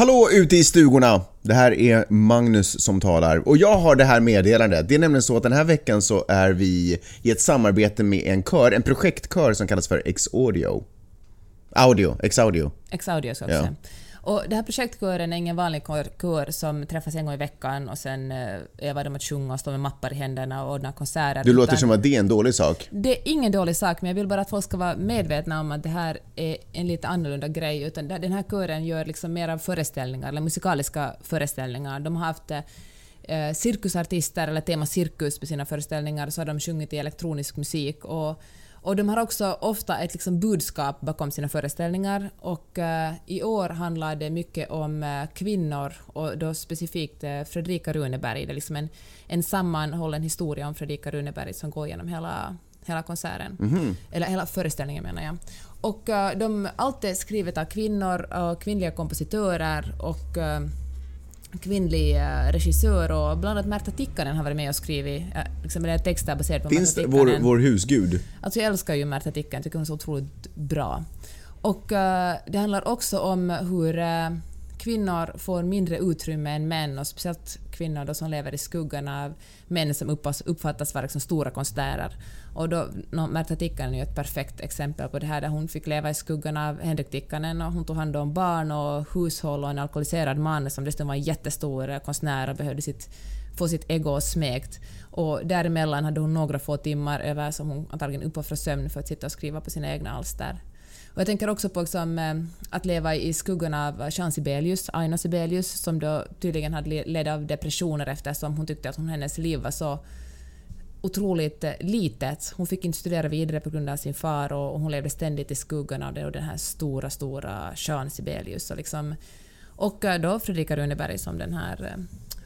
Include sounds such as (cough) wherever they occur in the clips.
Hallå ute i stugorna! Det här är Magnus som talar och jag har det här meddelandet. Det är nämligen så att den här veckan så är vi i ett samarbete med en kör, en projektkör som kallas för X-Audio. Audio, X-Audio. X-Audio ska jag Ja. Och det här projektkören är ingen vanlig kör, som träffas en gång i veckan och sen eh, övar de att sjunga och stå med mappar i händerna och ordna konserter. Du låter som att det är en dålig sak. Det är ingen dålig sak, men jag vill bara att folk ska vara medvetna om att det här är en lite annorlunda grej. Utan den här kören gör liksom mer av föreställningar, eller musikaliska föreställningar. De har haft eh, cirkusartister, eller tema cirkus, på sina föreställningar, så har de sjungit i elektronisk musik. Och, och de har också ofta ett liksom budskap bakom sina föreställningar. Och eh, i år handlar det mycket om eh, kvinnor, och då specifikt eh, Fredrika Runeberg. Det är liksom en, en sammanhållen historia om Fredrika Runeberg som går genom hela hela konserten. Eller hela föreställningen menar jag. Och eh, de, allt är skrivet av kvinnor, och kvinnliga kompositörer och uh, kvinnlig eh, regissör och bland annat Märta Tikkanen har varit med och skrivit uh, liksom en text där baserad på Finns Märta det vår, Tikkanen. vår husgud? Alltså jag älskar ju Märta Tikkanen, tycker hon är så otroligt bra. Och eh, det handlar också om hur eh, kvinnor får mindre utrymme än män och speciellt kvinnor då som lever i skuggan av män som uppfattas, vara liksom stora konstnärer. Och då, no, Märta Tikkanen är ju ett perfekt exempel på det här där hon fick leva i skuggan av Henrik Tikkanen och hon tog hand om barn och hushåll och en alkoholiserad man som dessutom var en jättestor konstnär och behövde sitt få sitt ego smekt. Och däremellan hade hon några få timmar över som hon antagligen uppoffrade sömn för att sitta och skriva på sina egna alster. Och jag tänker också på liksom, eh, att leva i skuggan av Jean Sibelius, Aina Sibelius, som då tydligen hade led av depressioner eftersom hon tyckte att hon, hennes liv var så otroligt eh, litet. Hon fick inte studera vidare på grund av sin far och hon levde ständigt i skuggan av det och den här stora, stora Jean Sibelius. Och, liksom, och eh, då Fredrika Runeberg som den här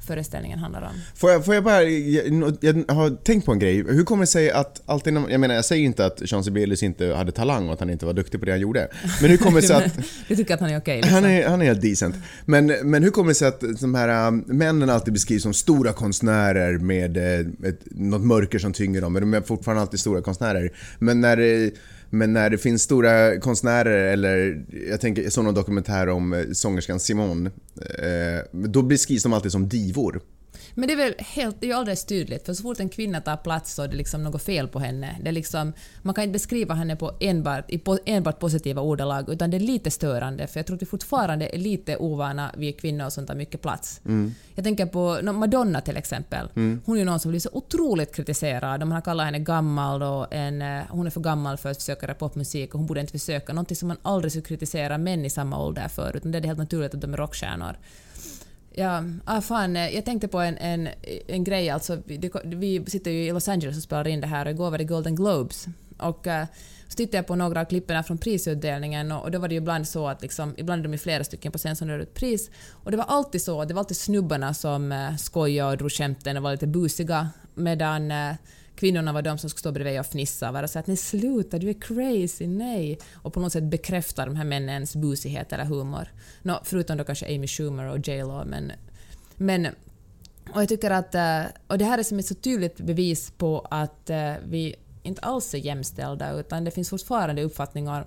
föreställningen handlar om. Får jag, får jag bara, jag, jag har tänkt på en grej. Hur kommer det sig att alltid jag menar jag säger inte att Jean Sibelius inte hade talang och att han inte var duktig på det han gjorde. Men hur kommer det sig (laughs) att Du tycker att han är okej? liksom. Han är, han är helt decent. Men, men hur kommer det sig att de här um, männen alltid beskrivs som stora konstnärer med eh, ett, något mörker som tynger dem, men de är fortfarande alltid stora konstnärer. Men när, det- men när det finns stora konstnärer, eller jag tänker, jag såg någon dokumentär om eh, sångerskan Simone, eh, då beskrivs de alltid som divor. Men det är väl helt, det är ju alldeles tydligt, för så fort en kvinna tar plats så är det liksom något fel på henne. Det är liksom, man kan inte beskriva henne på enbart, i po, enbart positiva ordalag, utan det är lite störande, för jag tror att vi fortfarande är lite ovana vid kvinnor som tar mycket plats. Jag tänker på Madonna till exempel. Hon är ju någon som blir så otroligt kritiserad. De har kallat henne gammal och en, eh, hon är för gammal för att försöka popmusik och hon borde inte försöka. Någonting som man aldrig skulle kritisera män i samma ålder för, utan det är helt naturligt att de är rockstjärnor. Ja, ah, fan, eh, jag tänkte på en, en, en grej. Alltså, vi, vi sitter ju i Los Angeles och spelar in det här och igår var det Golden Globes. Och eh, så tittade jag på några av klippen från prisutdelningen och, och då var det ju ibland så att liksom, ibland är de flera stycken på scen som delar ut pris. Och det var alltid så, det var alltid snubbarna som eh, skojade och drog skämten och var lite busiga medan eh, kvinnorna var de som skulle stå bredvid och fnissa och säga att nej sluta, du är crazy, nej. Och på något sätt bekräfta de här männens busighet eller humor. Nå, förutom då kanske Amy Schumer och J Lo, men, men och jag tycker att, eh, och det här är som ett så tydligt bevis på att eh, vi inte alls är jämställda utan det finns fortfarande uppfattningar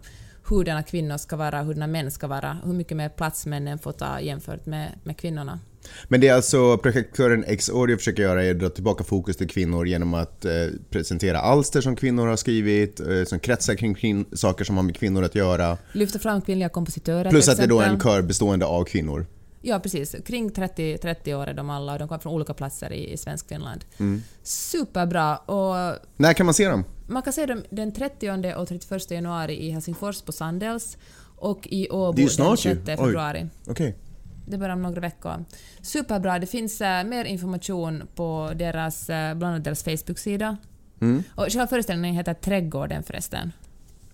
hurdana kvinnor ska vara, hurdana män ska vara, hur mycket mer plats männen får ta jämfört med, med kvinnorna. Men det är alltså projektkören X-Audio försöker göra är att dra tillbaka fokus till kvinnor genom att eh, presentera alster som kvinnor har skrivit, eh, som kretsar kring saker som har med kvinnor att göra. Lyfta fram kvinnliga kompositörer Plus att det är då en kör bestående av kvinnor. Ja, precis. Kring 30, 30 år är de alla och de kommer från olika platser i, i svensk Finland. Mm. Superbra! Och När kan man se dem? man kan se dem den 30 och 31 januari i Helsingfors på Sandels och i Åbo den snart ju. 6 Oj. februari. Okej. Det bara om några veckor. Superbra. Det finns eh, mer information på deras, eh, bland annat deras Facebook-sida. Mm. Och själva föreställningen heter Trädgården förresten.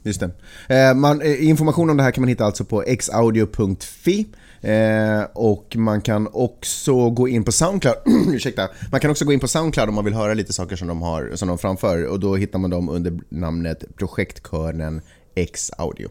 Just det. Eh, man, eh, information om det här kan man hitta alltså på xaudio.fi eh, och man kan också gå in på Soundcloud, (clears throat) ursäkta, man kan också gå in på Soundcloud om man vill höra lite saker som de, har, som de framför och då hittar man dem under namnet Projektkören X-Audio.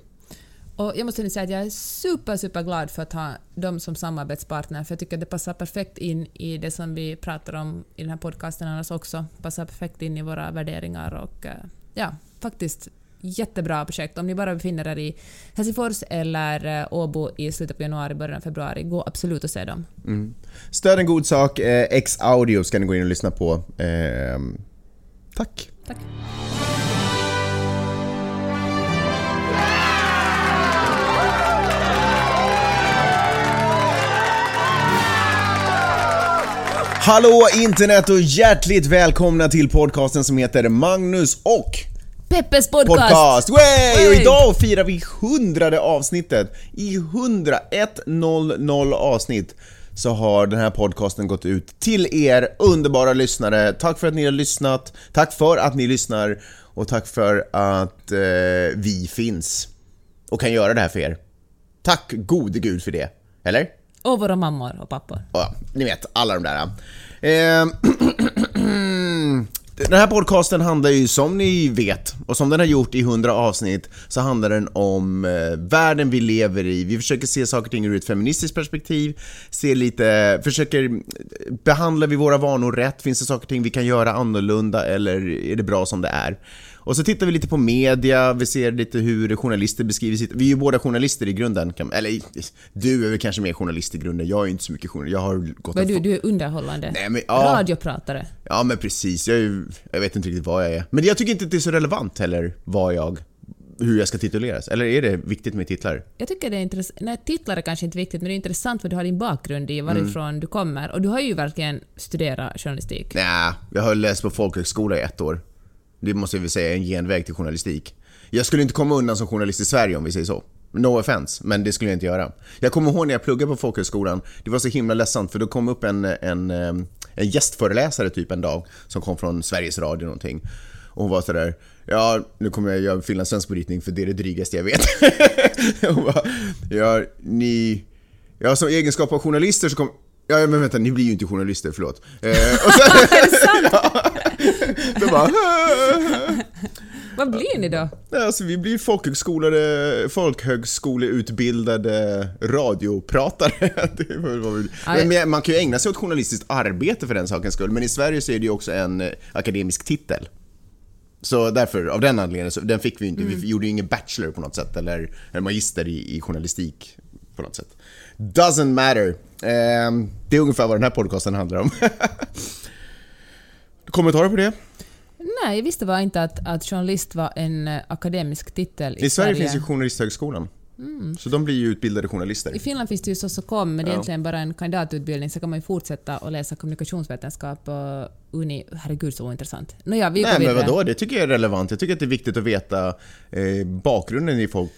Och jag måste säga att jag är super, super glad för att ha dem som samarbetspartner, för jag tycker att det passar perfekt in i det som vi pratar om i den här podcasten annars också. Passar perfekt in i våra värderingar och eh, ja, faktiskt jättebra projekt. Om ni bara befinner er i Helsingfors eller eh, Åbo i slutet på januari, början av februari, gå absolut och se dem. Mm. Stöd en god sak. Eh, X-audio ska ni gå in och lyssna på. Eh, tack. Tack. Hallå internet och hjärtligt välkomna till podcasten som heter Magnus och Peppes podcast! Podcast! Way! Och idag firar vi hundrade avsnittet. I 100, 100 avsnitt så har den här podcasten gått ut till er underbara lyssnare. Tack för att ni har lyssnat, tack för att ni lyssnar och tack för att eh, vi finns och kan göra det här för er. Tack gode gud för det. Eller? Och våra mammor och pappor. Ja, ni vet, alla de där. Eh, (clears throat) den här podcasten handlar ju som ni vet, och som den har gjort i 100 avsnitt, så handlar den om eh, världen vi lever i. Vi försöker se saker och ting ur ett feministiskt perspektiv, se lite, försöker, behandlar vi våra vanor rätt? Finns det saker och ting vi kan göra annorlunda eller är det bra som det är? Och så tittar vi lite på media, vi ser lite hur journalister beskriver sitt... Vi är ju båda journalister i grunden, eller du är väl kanske mer journalist i grunden, jag är inte så mycket journalist, jag har gått... Är du? Du är underhållande? Nej, men, ja. Radiopratare? Ja men precis, jag, är, jag vet inte riktigt vad jag är. Men jag tycker inte att det är så relevant heller, vad jag... Hur jag ska tituleras. Eller är det viktigt med titlar? Jag tycker det är intressant. Nej, titlar är kanske inte viktigt, men det är intressant vad du har din bakgrund i, Mm. varifrån du kommer. Och du har ju verkligen studerat journalistik. Nej, jag har läst på folkhögskola i ett år. Det måste jag väl säga är en genväg till journalistik. Jag skulle inte komma undan som journalist i Sverige om vi säger så. No offense, men det skulle jag inte göra. Jag kommer ihåg när jag pluggade på folkhögskolan, det var så himla ledsamt för då kom upp en, en, eh, en gästföreläsare typ en dag som kom från Sveriges Radio någonting. Och hon var sådär, ja nu kommer jag göra finlandssvensk brytning för det är det drygaste jag vet. (laughs) hon bara, ja ni, ja som egenskap av journalister så kom Ja men vänta, ni blir ju inte journalister, förlåt. Eh, och (laughs) sen, är det sant? bara, Vad blir ni då? Alltså vi blir folkhögskoleutbildade radiopratare. (laughs) Det är väl vad vi- Aj. men man kan ju ägna sig åt journalistiskt arbete för den sakens skull, men i Sverige så är det ju också en eh, akademisk titel. Så därför, av den anledningen, så, den fick vi inte. Vi gjorde ju ingen bachelor på något sätt, eller magister i, i journalistik på något sätt. Doesn't matter. Ehm, det är ungefär vad den här podcasten handlar om. (laughs) Kommentarer på det? Nej, jag visste bara inte att, att journalist var en eh, akademisk titel i, I Sverige finns ju Journalisthögskolan. Så de blir ju utbildade journalister. I Finland finns det ju Sossocom, men det är Ja. egentligen bara en kandidatutbildning, så kan man ju fortsätta och läsa kommunikationsvetenskap på Uni. Herregud så ointressant. Nåja, vi Nej men vadå, det tycker jag är relevant. Jag tycker att det är viktigt att veta eh, bakgrunden i folk,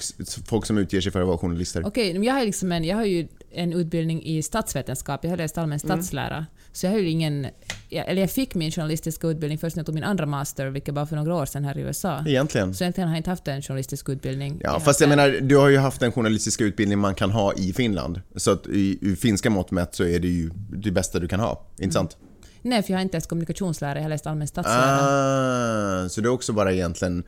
folk som utger sig för att vara journalister. Okej, men jag har, liksom en, jag har ju en utbildning i statsvetenskap, jag har läst allmän Mm. statslära. Så jag har ingen... Jag, eller jag fick min journalistiska utbildning först när jag tog min andra master, vilket var för några år sedan här i USA. Egentligen. Så egentligen har jag inte haft en journalistisk utbildning. Ja, har fast jag en- menar, du har ju haft den journalistiska utbildning man kan ha i Finland. Så att i, i finska mått mätt så är det ju det bästa du kan ha. Mm. Inte sant? Nej, för jag har inte ens kommunikationslära, jag har läst allmän statslära. Ah, så du har också bara egentligen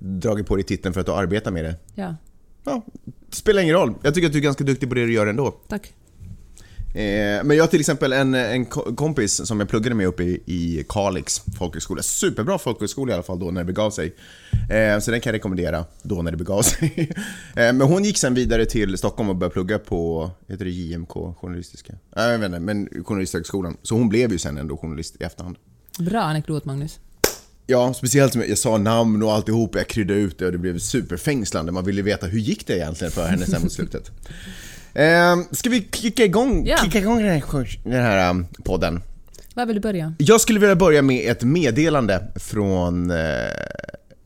dragit på dig titeln för att du arbetar med det. Ja, Ja, spelar ingen roll. Jag tycker att du är ganska duktig på det du gör ändå. tack. Eh, men jag har till exempel en, en ko- kompis som jag pluggade med uppe i, i Kalix folkhögskola. Superbra folkhögskola i alla fall då när det begav sig. Eh, så den kan jag rekommendera då när det begav (laughs) sig. eh, men hon gick sen vidare till Stockholm och började plugga på, heter det JMK, journalistiska? Nej, jag vet inte, men Journalisthögskolan. Så hon blev ju sen ändå journalist i efterhand. Bra anekdot, Magnus. Ja, speciellt som jag, sa namn och alltihop, jag kryddade ut det och det blev superfängslande. Man ville veta hur gick det egentligen för henne sen mot slutet. (laughs) Eh, ska vi kicka igång, Ja. kicka igång den här, den här um, podden? Var vill du börja? Jag skulle vilja börja med ett meddelande från eh,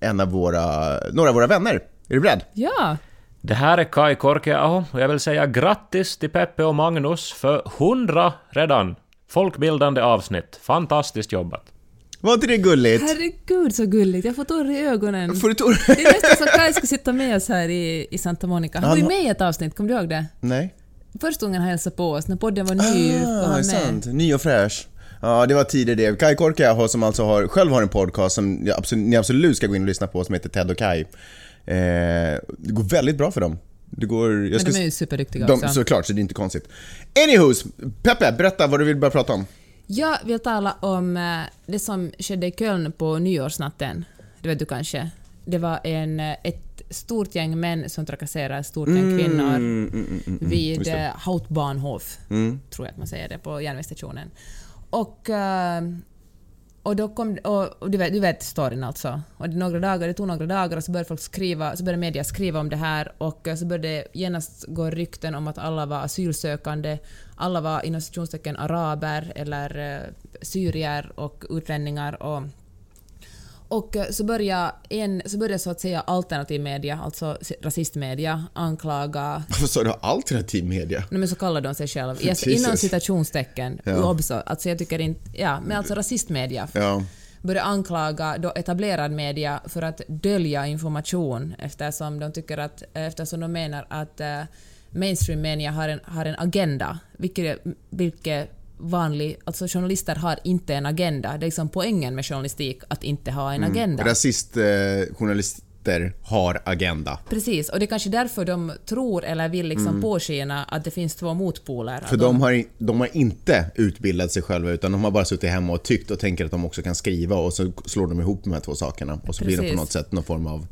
en av våra, några av våra vänner. Är du beredd? Ja! Det här är Kai Korkeaho och jag vill säga grattis till Peppe och Magnus för 100 redan. Folkbildande avsnitt. Fantastiskt jobbat. Var inte det gulligt? Herregud så gulligt, jag får tårar i ögonen. Får du tår? Det är nästan som Kaj ska sitta med oss här i, i Santa Monica. Han var ju Han- med i ett avsnitt, kommer du ihåg det? Nej. Första gången han hälsade på oss, när podden var ny, var Ah, han med. sant. Ny och fräsch. Ja, det var tidigare det. Kai Korkeaho som alltså har, själv har en podcast som absolut, ni absolut ska gå in och lyssna på som heter Ted och Kai. Eh, det går väldigt bra för dem. Det går... Men ska, de är ju superduktiga de, också. Såklart, så det är inte konstigt. Anywhos, Peppe, berätta vad du vill börja prata om. Jag vill tala om eh, det som skedde i Köln på nyårsnatten. Det vet du kanske? det var en, ett stort gäng män som trakasserade ett stort gäng kvinnor Mm, mm, mm, mm, vid just det. eh, Hautbahnhof, Mm. tror jag att man säger det, på järnvägsstationen. Och, eh, och då kom, och, och du, vet, du vet storyn alltså. Och det, några dagar, det tog några dagar och så började folk skriva, så började media skriva om det här och eh, så började det genast gå rykten om att alla var asylsökande, alla var inom citationstecken araber eller eh, syrier och utlänningar och och eh, så började, en, så började så att säga alternativ media, alltså rasistmedia, anklaga (laughs) Varför sa du alternativ media? Nej, men så kallar de sig själva. Yes, inom citationstecken. Ja. Obso. Alltså jag tycker inte... Ja, men alltså rasistmedia Ja. börjar anklaga då etablerad media för att dölja information eftersom de tycker att... Eftersom de menar att uh, mainstream media har en, har en agenda, vilket, vilket vanlig... Alltså journalister har inte en agenda. Det är liksom poängen med journalistik, att inte ha en agenda. Rasistjournalister har agenda. Precis, och det är kanske därför de tror eller vill liksom påskina att det finns två motpoler. Mm. För Att de har, de har inte utbildat sig själva utan de har bara suttit hemma och tyckt och tänker att de också kan skriva och så slår de ihop de här två sakerna och så blir det Precis. på något sätt någon form av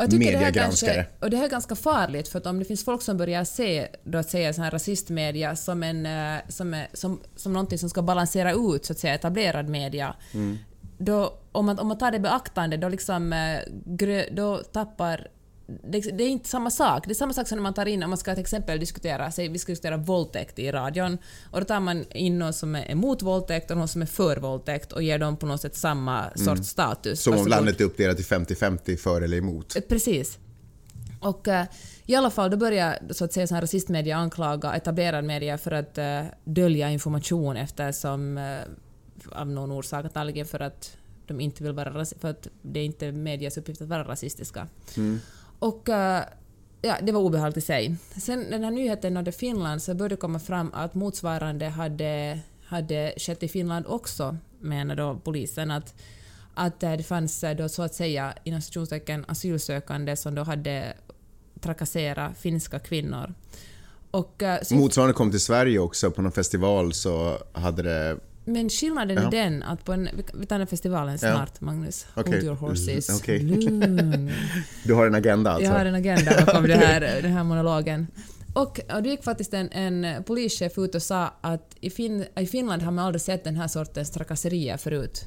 Och jag tycker det här kanske, och det här är ganska farligt för att om det finns folk som börjar se då att säga sån här rasistmedia som, en, eh, som, som, som någonting som ska balansera ut så att säga etablerad media, Mm. då, om, man, om man tar det i beaktande då, liksom, eh, då tappar det, det är inte samma sak. Det är samma sak som när man tar in, om man ska till exempel diskutera, säg vi ska diskutera våldtäkt i radion, och då tar man in någon som är emot våldtäkt och någon som är för våldtäkt och ger dem på något sätt samma sorts status. Mm. Som om Varsågod. landet är uppdelat i 50-50 för eller emot. Eh, Precis. Och eh, i alla fall, då börjar så att säga sån här rasistmedia anklaga etablerad media för att eh, dölja information eftersom eh, av någon orsak, antagligen för att de inte vill vara för att det är inte medias uppgift att vara rasistiska. Och eh, ja, det var obehagligt i sig. Sen den här nyheten nådde Finland så började det komma fram att motsvarande hade, hade skett i Finland också, menar då polisen. Att, att det fanns eh, då så att säga inom citationstecken asylsökande som då hade trakasserat finska kvinnor. Och, eh, så- Motsvarande kom till Sverige också på någon festival så hade det men skillnaden Ja. är den att på en, vi- tar den festivalen Ja. snart, Magnus. Okej. Hold your horses. Mm. Lugn. (laughs) Du har en agenda alltså? Jag har en agenda bakom det här, (laughs) den här monologen. Och, och det gick faktiskt en, en polischef ut och sa att i, fin, i Finland har man aldrig sett den här sortens trakasserier förut.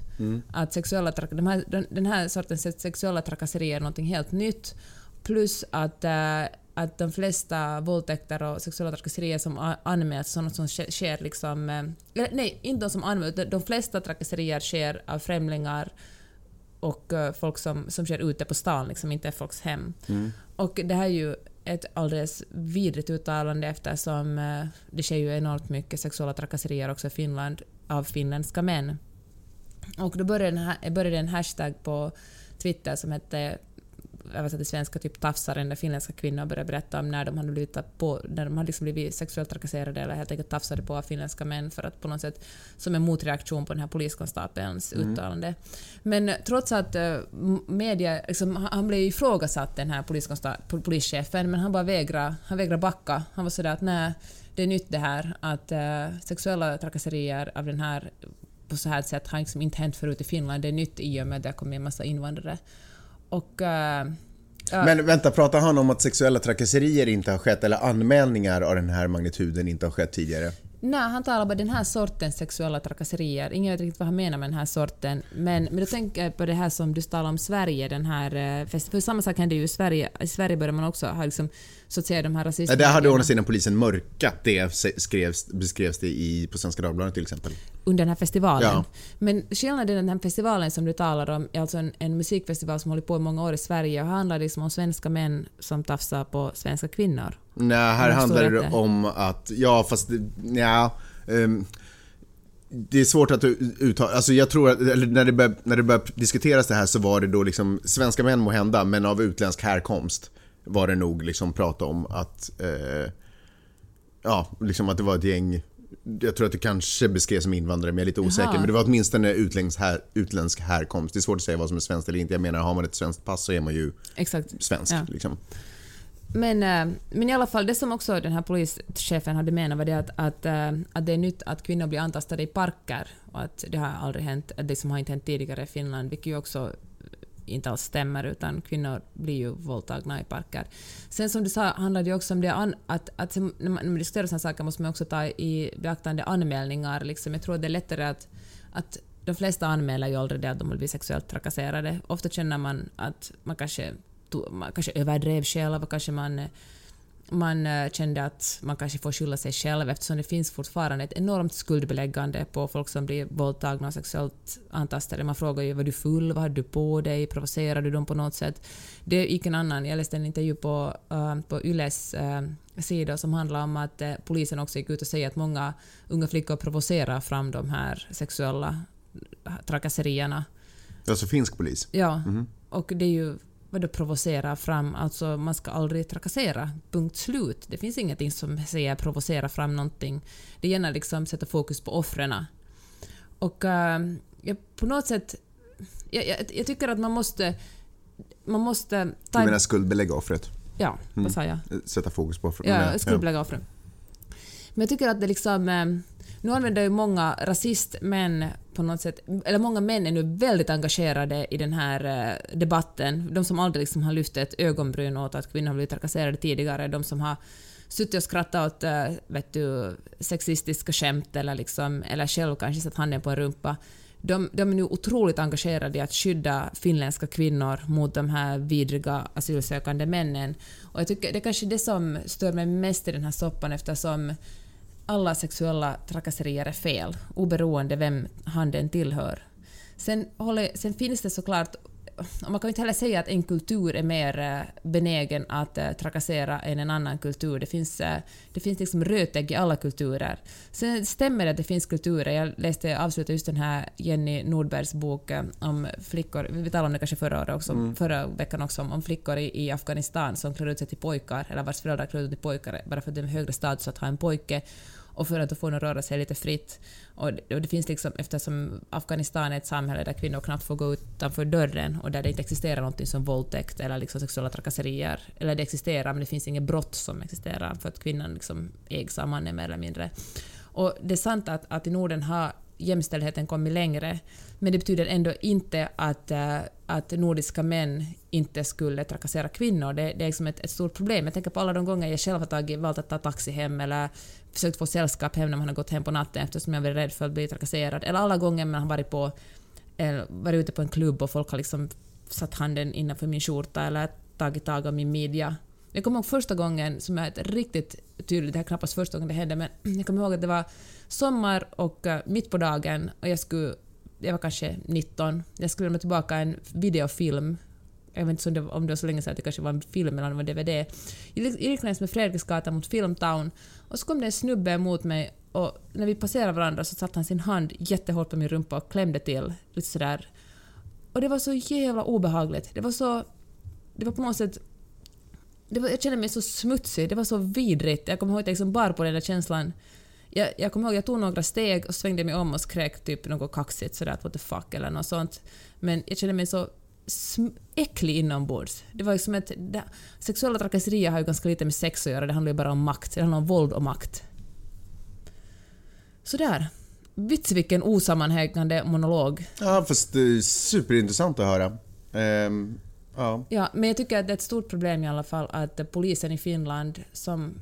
Att sexuella de här, den, här sortens sexuella trakasserier är någonting helt nytt. Plus att, eh, att de flesta våldtäkter och sexuella trakasserier som anmäls, sådant som sker, liksom... eh, Eller, nej, inte de som anmäls, de, flesta trakasserier sker av främlingar och eh, folk som, som sker ute på stan, liksom inte folks hem. Och det här är ju ett alldeles vidrigt uttalande eftersom eh, det sker ju enormt mycket sexuella trakasserier också i Finland av finländska män. Och då började, här, började en hashtag på Twitter som hette översatt till svenska, typ tafsaren, där finländska kvinnor började berätta om när de hade blivit, på, när de hade liksom blivit sexuellt trakasserade eller helt enkelt tafsade på av finländska män för att på något sätt som en motreaktion på den här poliskonstapelns uttalande. Men trots att eh, media, liksom, han- blev ifrågasatt den här polischefen, men han bara vägrade, han vägrade backa. Han var sådär att nej, det är nytt det här att eh, sexuella trakasserier av den här på så här sätt har liksom inte hänt förut i Finland. Det är nytt i och med att det har kommit en massa invandrare. Och... ja, Men vänta, pratar han om att sexuella trakasserier inte har skett eller anmälningar av den här magnituden inte har skett tidigare? Nej, han talar bara den här sortens sexuella trakasserier. Ingen vet riktigt vad han menar med den här sorten. Men, men då tänker jag på det här som du talade om Sverige, den här... eh, För samma sak hände ju i Sverige. I Sverige började man också ha liksom, så att säga de här Ja, rasisterna... Där hade å andra sidan polisen mörkat det, skrevs, beskrevs det i, på Svenska Dagbladet till exempel. Under den här festivalen. Ja. Men skillnaden i den här festivalen som du talar om är alltså en, en musikfestival som hållit på i många år i Sverige och handlar liksom om svenska män som tafsar på svenska kvinnor. Nej, här handlar det om att, ja fast, ja, ehm, det är svårt att uttala, alltså jag tror att, eller när det började, när det började diskuteras det här så var det då liksom svenska män må hända men av utländsk härkomst var det nog liksom prata om att, eh, ja, liksom att det var ett gäng jag tror att det kanske beskrevs som invandrare, men jag är lite osäker. Jaha. Men det var åtminstone utländsk, här, utländsk härkomst. Det är svårt att säga vad som är svenskt eller inte. Jag menar, har man ett svenskt pass så är man ju Exakt. svensk. Ja. Liksom. Men, eh, men i alla fall, det som också den här polischefen hade menat var det att, att, eh, att det är nytt att kvinnor blir antastade i parker och att det har aldrig hänt, det som har inte hänt tidigare i Finland, vilket ju också inte alls stämmer utan kvinnor blir ju våldtagna i parker. Sen som du sa handlar det också om det an, att, att när man diskuterar sådana saker måste man också ta i beaktande anmälningar. Liksom. Jag tror att det är lättare att, att de flesta anmäler ju aldrig det att de vill bli sexuellt trakasserade. Ofta känner man att man kanske, man kanske överdrev själv, kanske man eh, man eh, kände att man kanske får skylla sig själv eftersom det finns fortfarande ett enormt skuldbeläggande på folk som blir våldtagna och sexuellt antastade. Man frågar ju var du full, vad hade du på dig, provocerar du dem på något sätt? Det gick en annan, jag läste en intervju på, uh, på Yles uh, sida som handlar om att uh, polisen också gick ut och säger att många unga flickor provocerar fram de här sexuella trakasserierna. Alltså finsk polis? Ja, mm -hmm. och det är ju vadå provocera fram, alltså man ska aldrig trakassera, punkt slut. Det finns ingenting som säger provocera fram någonting. Det gäller liksom sätta fokus på offren. Och uh, ja, på något sätt, jag, jag, jag, tycker att man måste... Man måste ta... Du menar skuldbelägga offret? Ja, mm. vad sa jag? Sätta fokus på offret? Ja, skuldbelägga offret. Men jag tycker att det liksom... Uh, nu använder ju många rasistmän på något sätt, eller många män är nu väldigt engagerade i den här eh, debatten. De som aldrig liksom har lyft ett ögonbryn åt att kvinnor har blivit trakasserade tidigare, de som har suttit och skrattat åt eh, vet du, sexistiska skämt eller, liksom, eller själv kanske satt handen på en rumpa. De, de, är nu otroligt engagerade i att skydda finländska kvinnor mot de här vidriga asylsökande männen. Och jag tycker det är kanske det som stör mig mest i den här soppan eftersom alla sexuella trakasserier är fel, oberoende vem handen tillhör. Sen, håller, sen finns det såklart man kan inte heller säga att en kultur är mer eh, benägen att eh, trakassera än en annan kultur. Det finns, eh, det finns liksom rötägg i alla kulturer. Sen stämmer det att det finns kulturer. Jag läste, avslutade just den här Jenny Nordbergs bok om flickor, vi talade om det kanske förra, året också, mm. förra veckan också, om, om flickor i, i, Afghanistan som klär ut sig till pojkar, eller vars föräldrar klär ut sig till pojkar bara för att det är högre status att ha en pojke och för att de får röra sig lite fritt. Och det, och det, finns liksom, eftersom Afghanistan är ett samhälle där kvinnor knappt får gå utanför dörren och där det inte existerar något som våldtäkt eller liksom sexuella trakasserier. Eller det existerar, men det finns inget brott som existerar för att kvinnan liksom ägs av mannen mer eller mindre. Och det är sant att, att i Norden har jämställdheten kommit längre, men det betyder ändå inte att, eh, att nordiska män inte skulle trakassera kvinnor. Det, det är liksom ett, ett, stort problem. Jag tänker på alla de gånger jag själv har tagit, valt att ta taxi hem eller försökt få sällskap hem när man har gått hem på natten eftersom jag varit rädd för att bli trakasserad. Eller alla gånger man har varit, på, eller varit ute på en klubb och folk har liksom satt handen innanför min skjorta eller tagit tag om min midja. Jag kommer ihåg första gången som är riktigt tydligt, det här är knappast första gången det hände, men (clears throat) jag kommer ihåg att det var sommar och uh, mitt på dagen och jag skulle, jag var kanske 19, jag skulle lämna tillbaka en videofilm jag vet inte om det, om det var så länge sedan att det kanske var en film eller en DVD. Jag gick längs med Fredriksgatan mot Filmtown och så kom det en snubbe emot mig och när vi passerade varandra så satte han sin hand jättehårt på min rumpa och klämde till lite sådär. Och det var så jävla obehagligt. Det var så... Det var på något sätt... Det var, jag kände mig så smutsig, det var så vidrigt. Jag kommer ihåg att jag liksom bar på den där känslan. Jag, jag kommer ihåg att jag tog några steg och svängde mig om och skrek typ något kaxigt sådär what the fuck eller något sånt. Men jag kände mig så äcklig inombords. Det var liksom ett, det, sexuella trakasserier har ju ganska lite med sex att göra, det handlar ju bara om makt. Det handlar om våld och makt. Sådär. Vits vilken osammanhängande monolog. Ja, fast det är superintressant att höra. Um, ja. ja, men jag tycker att det är ett stort problem i alla fall att polisen i Finland, som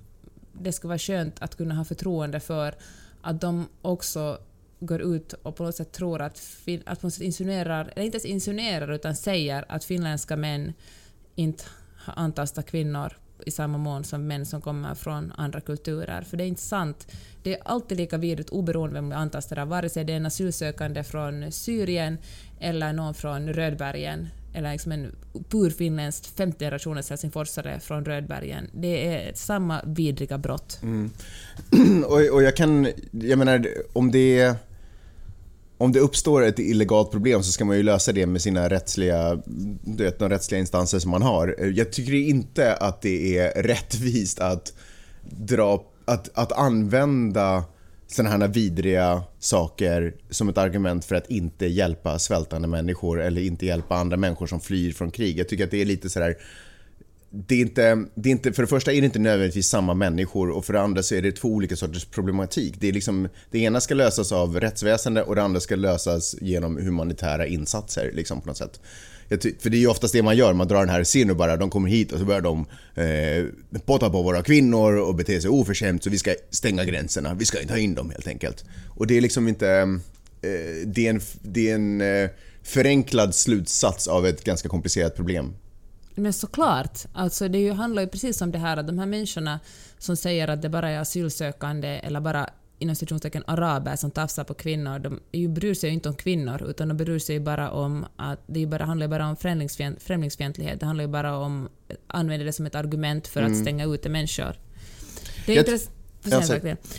det skulle vara skönt att kunna ha förtroende för, att de också går ut och på något sätt tror att, att på något sätt insinuerar, eller inte ens insinuerar utan säger att finländska män inte antastar kvinnor i samma mån som män som kommer från andra kulturer. För det är inte sant. Det är alltid lika vidrigt oberoende vem vi antastar vare sig det är en asylsökande från Syrien eller någon från Rödbergen eller liksom en purfinländsk femte generationens helsingforsare från Rödbergen. Det är samma vidriga brott. Mm. (clears throat) och, och jag kan, jag menar om det om det uppstår ett illegalt problem så ska man ju lösa det med sina rättsliga, du vet, de rättsliga instanser som man har. Jag tycker inte att det är rättvist att, dra, att, att använda sådana här vidriga saker som ett argument för att inte hjälpa svältande människor eller inte hjälpa andra människor som flyr från krig. Jag tycker att det är lite sådär det är, inte, det är inte, för det första är det inte nödvändigtvis samma människor och för det andra så är det två olika sorters problematik. Det, är liksom, det ena ska lösas av rättsväsende och det andra ska lösas genom humanitära insatser. Liksom, på något sätt. För det är ju oftast det man gör, man drar den här, ser och bara, de kommer hit och så börjar de eh, potta på våra kvinnor och bete sig oförskämt så vi ska stänga gränserna, vi ska inte ha in dem helt enkelt. Och det är liksom inte, eh, det är en, det är en eh, förenklad slutsats av ett ganska komplicerat problem. Men såklart, alltså det handlar ju precis om det här att de här människorna som säger att det bara är asylsökande eller bara inom citationstecken araber som tafsar på kvinnor, de ju bryr sig ju inte om kvinnor utan de bryr sig bara om att det bara, handlar bara om främlingsfient, främlingsfientlighet, det handlar ju bara om att använda det som ett argument för att mm. stänga ute människor. Det är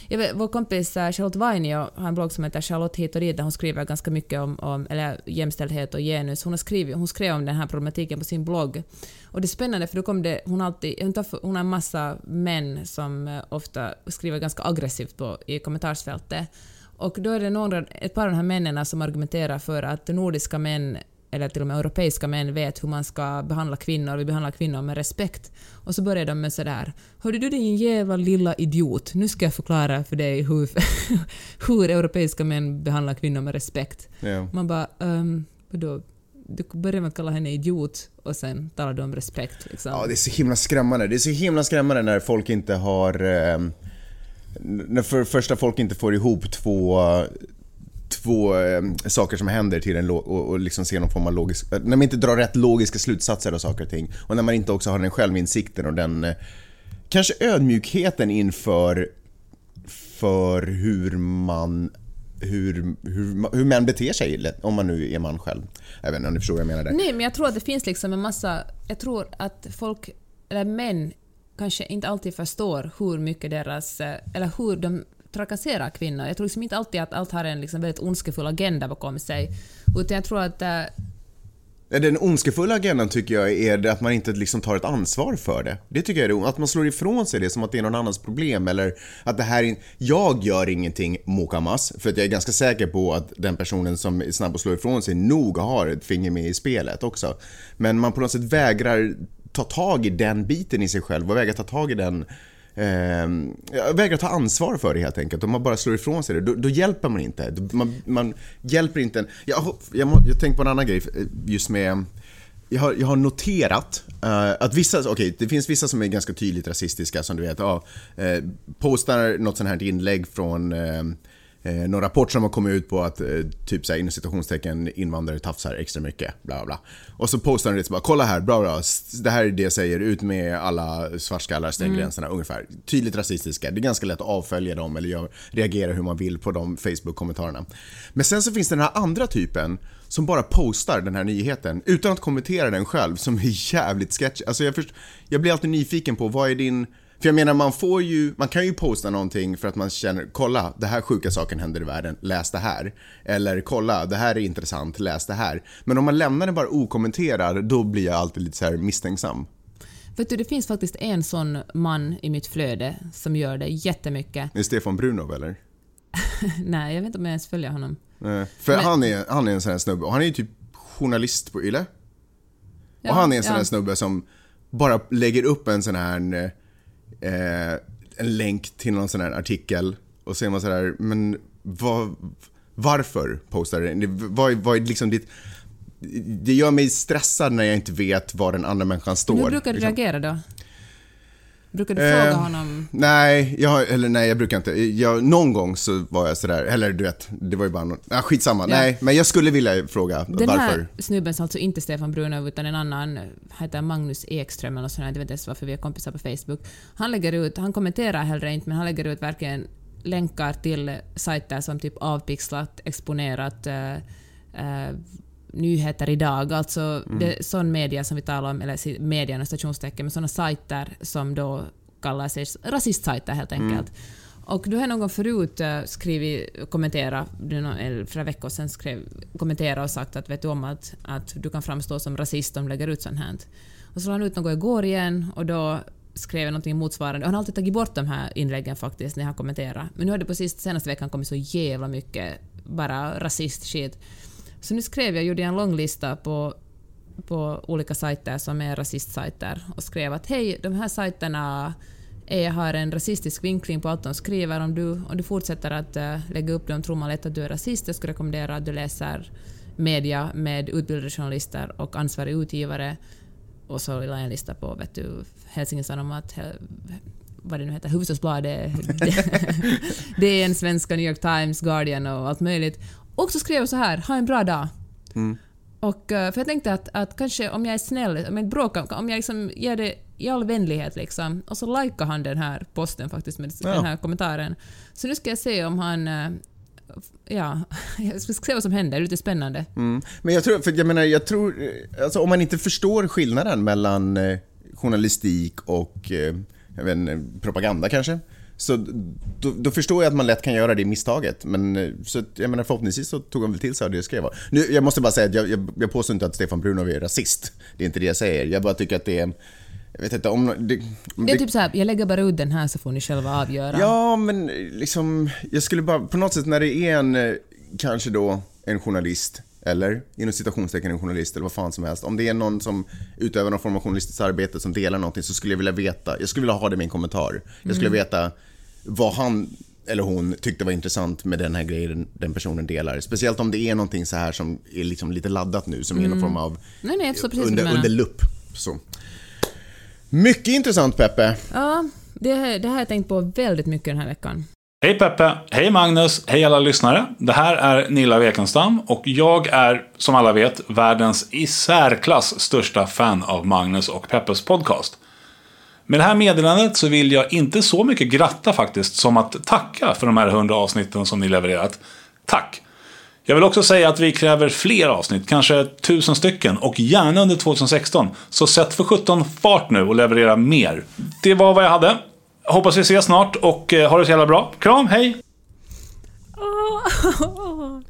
Jag vet, vår kompis eh, Charlotte Vainio har en blogg som heter Charlotte hit och dit där hon skriver ganska mycket om, om eller jämställdhet och genus. Hon, har skrivit, hon skrev om den här problematiken på sin blogg. Och det är spännande för då kom det, hon, alltid, hon har en massa män som eh, ofta skriver ganska aggressivt på, i kommentarsfältet. Och då är det några, ett par av de här männen som argumenterar för att nordiska män eller till och med europeiska män vet hur man ska behandla kvinnor, vi behandlar kvinnor med respekt. Och så börjar de med sådär ”Hörde du din jävla lilla idiot, nu ska jag förklara för dig hur, (laughs) hur europeiska män behandlar kvinnor med respekt”. Yeah. Man bara um, vadå? Du börjar med att kalla henne idiot och sen talar du om respekt. Liksom. Ja, det är så himla skrämmande. Det är så himla skrämmande när folk inte har... Eh, när för första folk inte får ihop två två eh, saker som händer till en och, och liksom ser någon form av logisk... Eh, när man inte drar rätt logiska slutsatser av saker och ting. Och när man inte också har den självinsikten och den eh, kanske ödmjukheten inför för hur man hur, hur, hur män beter sig, om man nu är man själv. Jag vet inte om ni förstår vad jag menar där. Nej, men jag tror att det finns liksom en massa... Jag tror att folk, eller män, kanske inte alltid förstår hur mycket deras... Eh, eller hur de trakasserar kvinnor. Jag tror liksom inte alltid att allt har en liksom väldigt ondskefull agenda bakom sig. Utan jag tror att... Äh, den ondskefulla agendan tycker jag är att man inte liksom tar ett ansvar för det. Det tycker jag är det. Att man slår ifrån sig det som att det är någon annans problem eller att det här är... Jag gör ingenting mokamas för att jag är ganska säker på att den personen som är snabb att slå ifrån sig nog har ett finger med i spelet också. Men man på något sätt vägrar ta tag i den biten i sig själv och vägrar ta tag i den eh, vägrar ta ansvar för det helt enkelt. Om man bara slår ifrån sig det, då, då hjälper man inte. Man, man hjälper inte en... Jag, jag, jag tänker på en annan grej eh, just med... Jag har, jag har noterat uh, att vissa, okej, okay, det finns vissa som är ganska tydligt rasistiska som du vet, uh, postar något sånt här inlägg från uh, eh, någon rapport som har kommit ut på att eh, typ såhär inom citationstecken invandrare tafsar extra mycket, bla bla bla. Och så postar de det så bara kolla här, bra bra, det här är det jag säger, ut med alla svartskallar, stäng mm. gränserna ungefär. Tydligt rasistiska, det är ganska lätt att avfölja dem eller gör, reagera hur man vill på de Facebook-kommentarerna. Men sen så finns det den här andra typen som bara postar den här nyheten utan att kommentera den själv som är jävligt sketchy. Alltså jag, först, jag blir alltid nyfiken på vad är din för jag menar, man får ju, man kan ju posta någonting för att man känner, kolla, det här sjuka saken händer i världen, läs det här. Eller kolla, det här är intressant, läs det här. Men om man lämnar det bara okommenterad, då blir jag alltid lite så här misstänksam. Vet du, det finns faktiskt en sån man i mitt flöde som gör det jättemycket. Är det Stefan Brunov eller? (laughs) Nej, jag vet inte om jag ens följer honom. Nej, för Men... han, är, han är en sån här snubbe, och han är ju typ journalist på YLE. Ja, och han är en sån här snubbe som bara lägger upp en sån här eh, en länk till någon sån här artikel och så är man sådär, men vad, varför postar du den? Vad, vad är liksom ditt... Det gör mig stressad när jag inte vet var den andra människan står. hur brukar du liksom. reagera då? Brukar du fråga eh, honom? Nej, jag, eller nej, jag brukar inte. Jag, någon gång så var jag sådär, eller du vet, det var ju bara något, ah, skitsamma. Ja. Nej, men jag skulle vilja fråga Den varför. Den här snubben, alltså inte Stefan Brunöv utan en annan, heter Magnus Ekström eller sådär, jag vet inte ens varför vi är kompisar på Facebook. Han lägger ut, han kommenterar heller inte, men han lägger ut verkligen länkar till sajter som typ avpixlat, exponerat, uh, uh, nyheter idag, alltså mm. det, sån media som vi talar om, eller media och stationstecken, men såna sajter som då kallar sig rasistsajter helt mm. enkelt. Mm. Och du har någon gång förut uh, skrivit, kommenterat, eller flera veckor sedan skrev, kommenterat och sagt att vet du om att, att du kan framstå som rasist om du lägger ut sånt här. Och så la han ut något igår igen och då skrev jag någonting motsvarande. Han har alltid tagit bort de här inläggen faktiskt när jag har kommenterat. Men nu har det på sist, senaste veckan kommit så jävla mycket bara rasist-shit. Så nu skrev jag, gjorde jag en lång lista på på olika sajter som är rasistsajter och skrev att hej, de här sajterna är, har en rasistisk vinkling på allt de skriver. Om du, om du fortsätter att uh, lägga upp dem tror man lätt att du är rasist, jag skulle rekommendera att du läser media med utbildade journalister och ansvarig utgivare. Och så la jag en lista på vet du, Helsingin Sanomat, vad det nu heter, Hufvudstadsbladet, (laughs) DN, Svenska, New York Times, Guardian och allt möjligt. Och så skrev jag så här, ha en bra dag. Mm. Och, eh, för jag tänkte att, att kanske om jag är snäll, om jag bråkar, om jag liksom ger det i all vänlighet liksom, och så likar han den här posten faktiskt med Ja. den här kommentaren. Så nu ska jag se om han... eh, Ja, (laughs) jag ska se vad som händer, det är lite spännande. Mm. Men jag tror, för jag menar, jag tror, eh, alltså om man inte förstår skillnaden mellan journalistik och jag vet, propaganda kanske, så då, då förstår jag att man lätt kan göra det misstaget. Men eh, så jag menar, förhoppningsvis så tog han väl till sig av det jag skrev. Nu, jag måste bara säga att jag, jag, jag påstår inte att Stefan Brunov är rasist. Det är inte det jag säger. Jag bara tycker att det är... Jag vet inte om... Det, om Det är typ så här, jag lägger bara ut den här så får ni själva avgöra. Ja, men liksom, jag skulle bara, på något sätt när det är en, eh, kanske då en journalist, eller inom citationstecken en journalist eller vad fan som helst. Om det är någon som utövar någon form av journalistiskt arbete som delar någonting så skulle jag vilja veta, jag skulle vilja ha det i min kommentar. Jag skulle veta vad han eller hon tyckte var intressant med den här grejen den personen delar. Speciellt om det är någonting så här som är liksom lite laddat nu, som är någon form av Nej, nej, under, under lupp. Så. Mycket intressant Peppe. Ja, det, här- det har jag tänkt på väldigt mycket den här veckan. Hej Peppe, hej Magnus, hej alla lyssnare. Det här är Nilla Wekenstam och jag är, som alla vet, världens i särklass största fan av Magnus och Peppes podcast. Med det här meddelandet så vill jag inte så mycket gratta faktiskt som att tacka för de här 100 avsnitten som ni levererat. Tack! Jag vill också säga att vi kräver fler avsnitt, kanske tusen stycken och gärna under 2016. Så sätt för 17 fart nu och leverera mer. Det var vad jag hade. Hoppas vi ses snart och eh, ha det så jävla bra. Kram, hej!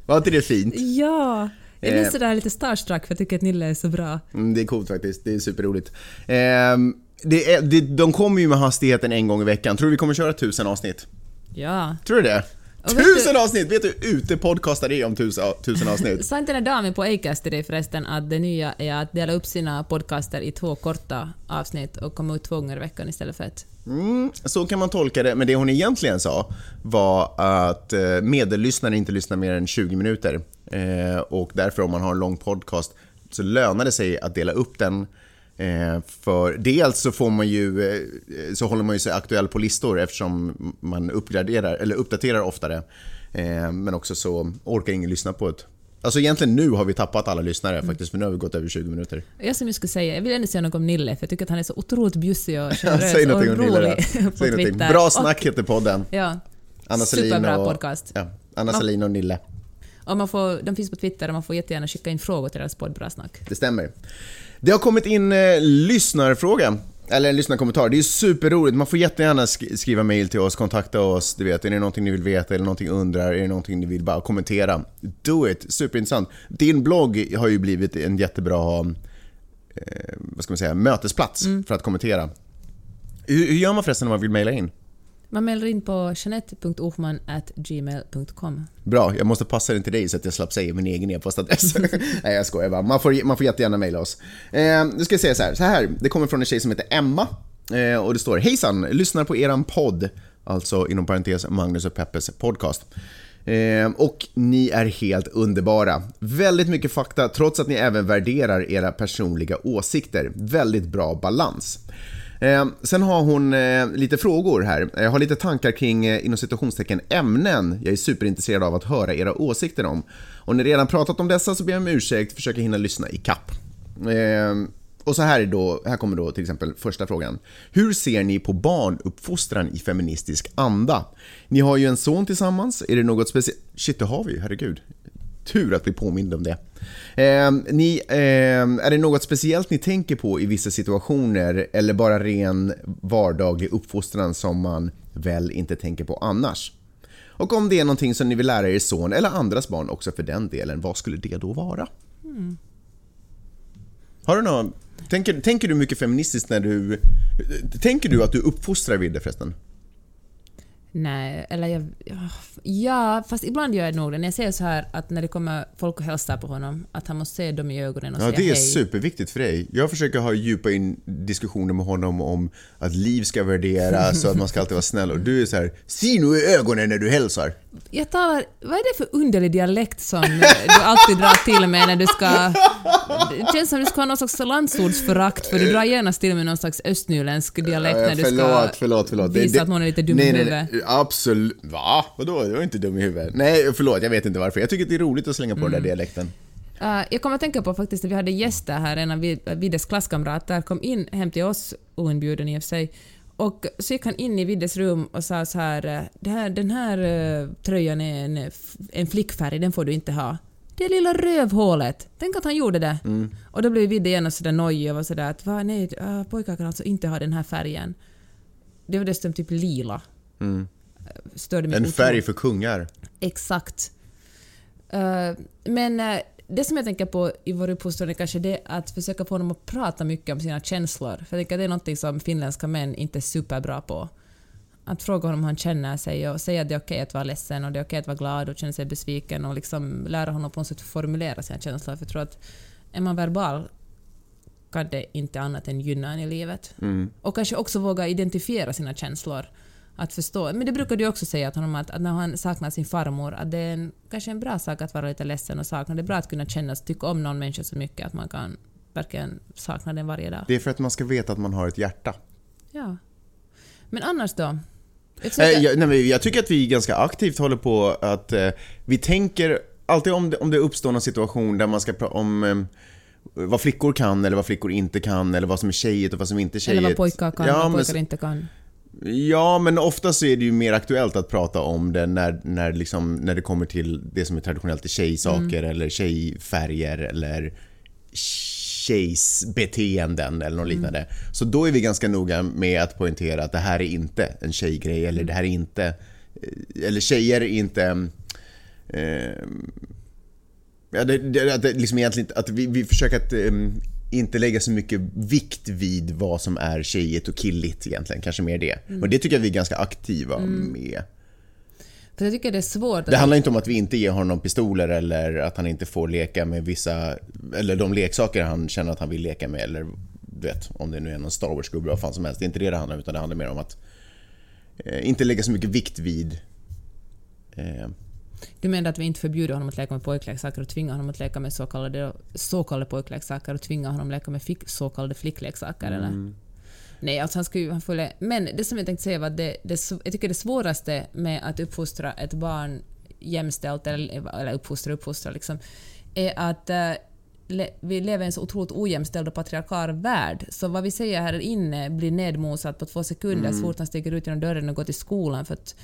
Var inte det fint? Ja! Jag Eh. blir sådär lite starstruck för jag tycker att Nille är så bra. Mm, det är coolt faktiskt, det är superroligt. Ehm, det är, det, de kommer ju med hastigheten en gång i veckan. Tror du vi kommer köra tusen avsnitt? Ja. Tror du det? Tusen du- avsnitt! Vet du hur ute podcastar är om tusen, tusen avsnitt? (laughs) Sa inte den där damen på Acast till dig förresten att det nya är att dela upp sina podcaster i två korta avsnitt och komma ut två gånger i veckan istället för ett? Mm, så kan man tolka det, men det hon egentligen sa var att eh, medellyssnare inte lyssnar mer än 20 minuter. Eh, och därför om man har en lång podcast så lönar det sig att dela upp den. Eh, för dels så får man ju, eh, så håller man ju sig aktuell på listor eftersom man uppgraderar, eller uppdaterar oftare. Eh, men också så orkar ingen lyssna på ett Alltså egentligen nu har vi tappat alla lyssnare faktiskt, för nu har vi gått över 20 minuter. Jag som jag skulle säga, jag vill ändå säga något om Nille, för jag tycker att han är så otroligt bjussig och generös (laughs) Säg och Nille rolig då. på. Twitter. Bra Och- snack heter podden. Ja. Anna Superbra och, podcast. Ja, Anna Selin och Nille. Och man får, de finns på Twitter och man får jättegärna skicka in frågor till deras podd Bra Snack. Det stämmer. Det har kommit in eh, lyssnarfråga. Eller en lyssnarkommentar. Det är superroligt. Man får jättegärna sk- skriva mail till oss, kontakta oss. Du vet, är det någonting ni vill veta eller någonting undrar? Är det någonting ni vill bara kommentera? Do it! Superintressant. Din blogg har ju blivit en jättebra eh, vad ska man säga, mötesplats för att kommentera. Hur, hur gör man förresten när man vill mejla in? Man mejlar in på jeanette.ohman.gmail.com. Bra, jag måste passa den till dig så att jag slapp säga min egen e-postadress. (laughs) Nej, jag skojar bara. Man får, man får jättegärna mejla oss. Eh, nu ska jag säga så här, så här. Det kommer från en tjej som heter Emma. Eh, och det står Hejsan, lyssnar på eran podd. Alltså inom parentes Magnus och Peppes podcast. Eh, och ni är helt underbara. Väldigt mycket fakta trots att ni även värderar era personliga åsikter. Väldigt bra balans. Eh, sen har hon eh, lite frågor här. Jag har lite tankar kring eh, inom citationstecken ämnen jag är superintresserad av att höra era åsikter om. Om ni redan pratat om dessa så ber jag om ursäkt, försöker hinna lyssna i kapp. Eh, och så här, är då, här kommer då till exempel första frågan. Hur ser ni på barnuppfostran i feministisk anda? Ni har ju en son tillsammans, är det något speciellt? Shit, det har vi ju, herregud. Tur att vi påminner om det. Eh, ni, eh, är det något speciellt ni tänker på i vissa situationer eller bara ren vardaglig uppfostran som man väl inte tänker på annars? Och om det är någonting som ni vill lära er son eller andras barn också för den delen, vad skulle det då vara? Har du någon, tänker, tänker du mycket feministiskt när du... Tänker du att du uppfostrar Vidde förresten? Nej, eller jag... Ja, fast ibland gör jag nog det. När jag säger så här att när det kommer folk och hälsar på honom, att han måste se dem i ögonen och Ja, säga det är hej. superviktigt för dig. Jag försöker ha djupa in diskussioner med honom om att liv ska värderas och att man ska alltid vara snäll. Och du är så här, se nu i ögonen när du hälsar. Jag talar... Vad är det för underlig dialekt som du alltid drar till med när du ska... Det känns som du ska ha någon slags landsordsförakt för du drar gärna till med någon slags östnyländsk dialekt när du ska förlåt, förlåt, förlåt. visa att någon är lite dum i huvudet. Absolut. Va? Vadå? Du är inte dum i huvudet. Nej, förlåt, jag vet inte varför. Jag tycker det är roligt att slänga på den Mm. där dialekten. Uh, jag kommer att tänka på faktiskt att vi hade gäster här, en av Vid- Viddes klasskamrater kom in hem till oss, oinbjuden i och för sig, och så gick han in i Viddes rum och sa så här, eh, här den här eh, tröjan är en, f- en flickfärg, den får du inte ha. Det lilla rövhålet! Tänk att han gjorde det. Och då blev Vidde genast sådär nojig och var sådär att Va, nej, uh, pojkar kan alltså inte ha den här färgen. Det var dessutom typ lila. Mm. Störde mig En otroligt. färg för kungar. Exakt. Eh, men eh, det som jag tänker på i vår uppfostran är kanske det att försöka få honom att prata mycket om sina känslor. För jag tänker att det är något som finländska män inte är superbra på. Att fråga honom hur han känner sig och säga att det är okej att vara ledsen och det är okej att vara glad och känna sig besviken och liksom lära honom på något sätt formulera sina känslor. För jag tror att är man verbal kan det inte annat än gynna en i livet. Mm. Och kanske också våga identifiera sina känslor. Att förstå. Men det brukar du också säga till honom att, att när han saknar sin farmor, att det är en, kanske en bra sak att vara lite ledsen och sakna. Det är bra att kunna känna, tycka om någon människa så mycket att man kan verkligen sakna den varje dag. Det är för att man ska veta att man har ett hjärta. Ja. Men annars då? Jag Eh, försöker- jag, nej, men jag tycker att vi ganska aktivt håller på att eh, vi tänker alltid om det, om det uppstår någon situation där man ska prata om eh, vad flickor kan eller vad flickor inte kan eller vad som är tjejigt och vad som inte är tjejigt. Eller vad pojkar kan ja, och vad pojkar inte kan. Ja, men ofta så är det ju mer aktuellt att prata om det när, när, liksom, när det kommer till det som är traditionellt tjejsaker Mm. eller tjejfärger eller tjejsbeteenden eller något liknande. Så då är vi ganska noga med att poängtera att det här är inte en tjejgrej eller det här är inte... eh, Eller tjejer är inte... Eh, ja, det, det, det liksom egentligen, att vi, vi försöker att eh, inte lägga så mycket vikt vid vad som är tjejigt och killigt egentligen, kanske mer det. Och det tycker jag vi är ganska aktiva med. För jag tycker det är svårt. Det handlar inte om att vi inte ger honom pistoler eller att han inte får leka med vissa, eller de leksaker han känner att han vill leka med eller du vet, om det nu är någon Star Wars-gubbe vad fan som helst. Det är inte det det handlar om utan det handlar mer om att eh, inte lägga så mycket vikt vid eh, Du menar att vi inte förbjuder honom att leka med pojkleksaker och tvingar honom att leka med så kallade, så kallade pojkleksaker och tvingar honom att leka med fick, så kallade flickleksaker, Mm. eller? Nej, alltså han skulle. Han lä- Men det som jag tänkte säga var att det, det, jag tycker det svåraste med att uppfostra ett barn jämställt, eller, eller uppfostra uppfostra liksom, är att eh, le, vi lever i en så otroligt ojämställd och patriarkal värld. Så vad vi säger här inne blir nedmosat på två sekunder så fort han stiger ut genom dörren och går till skolan. För att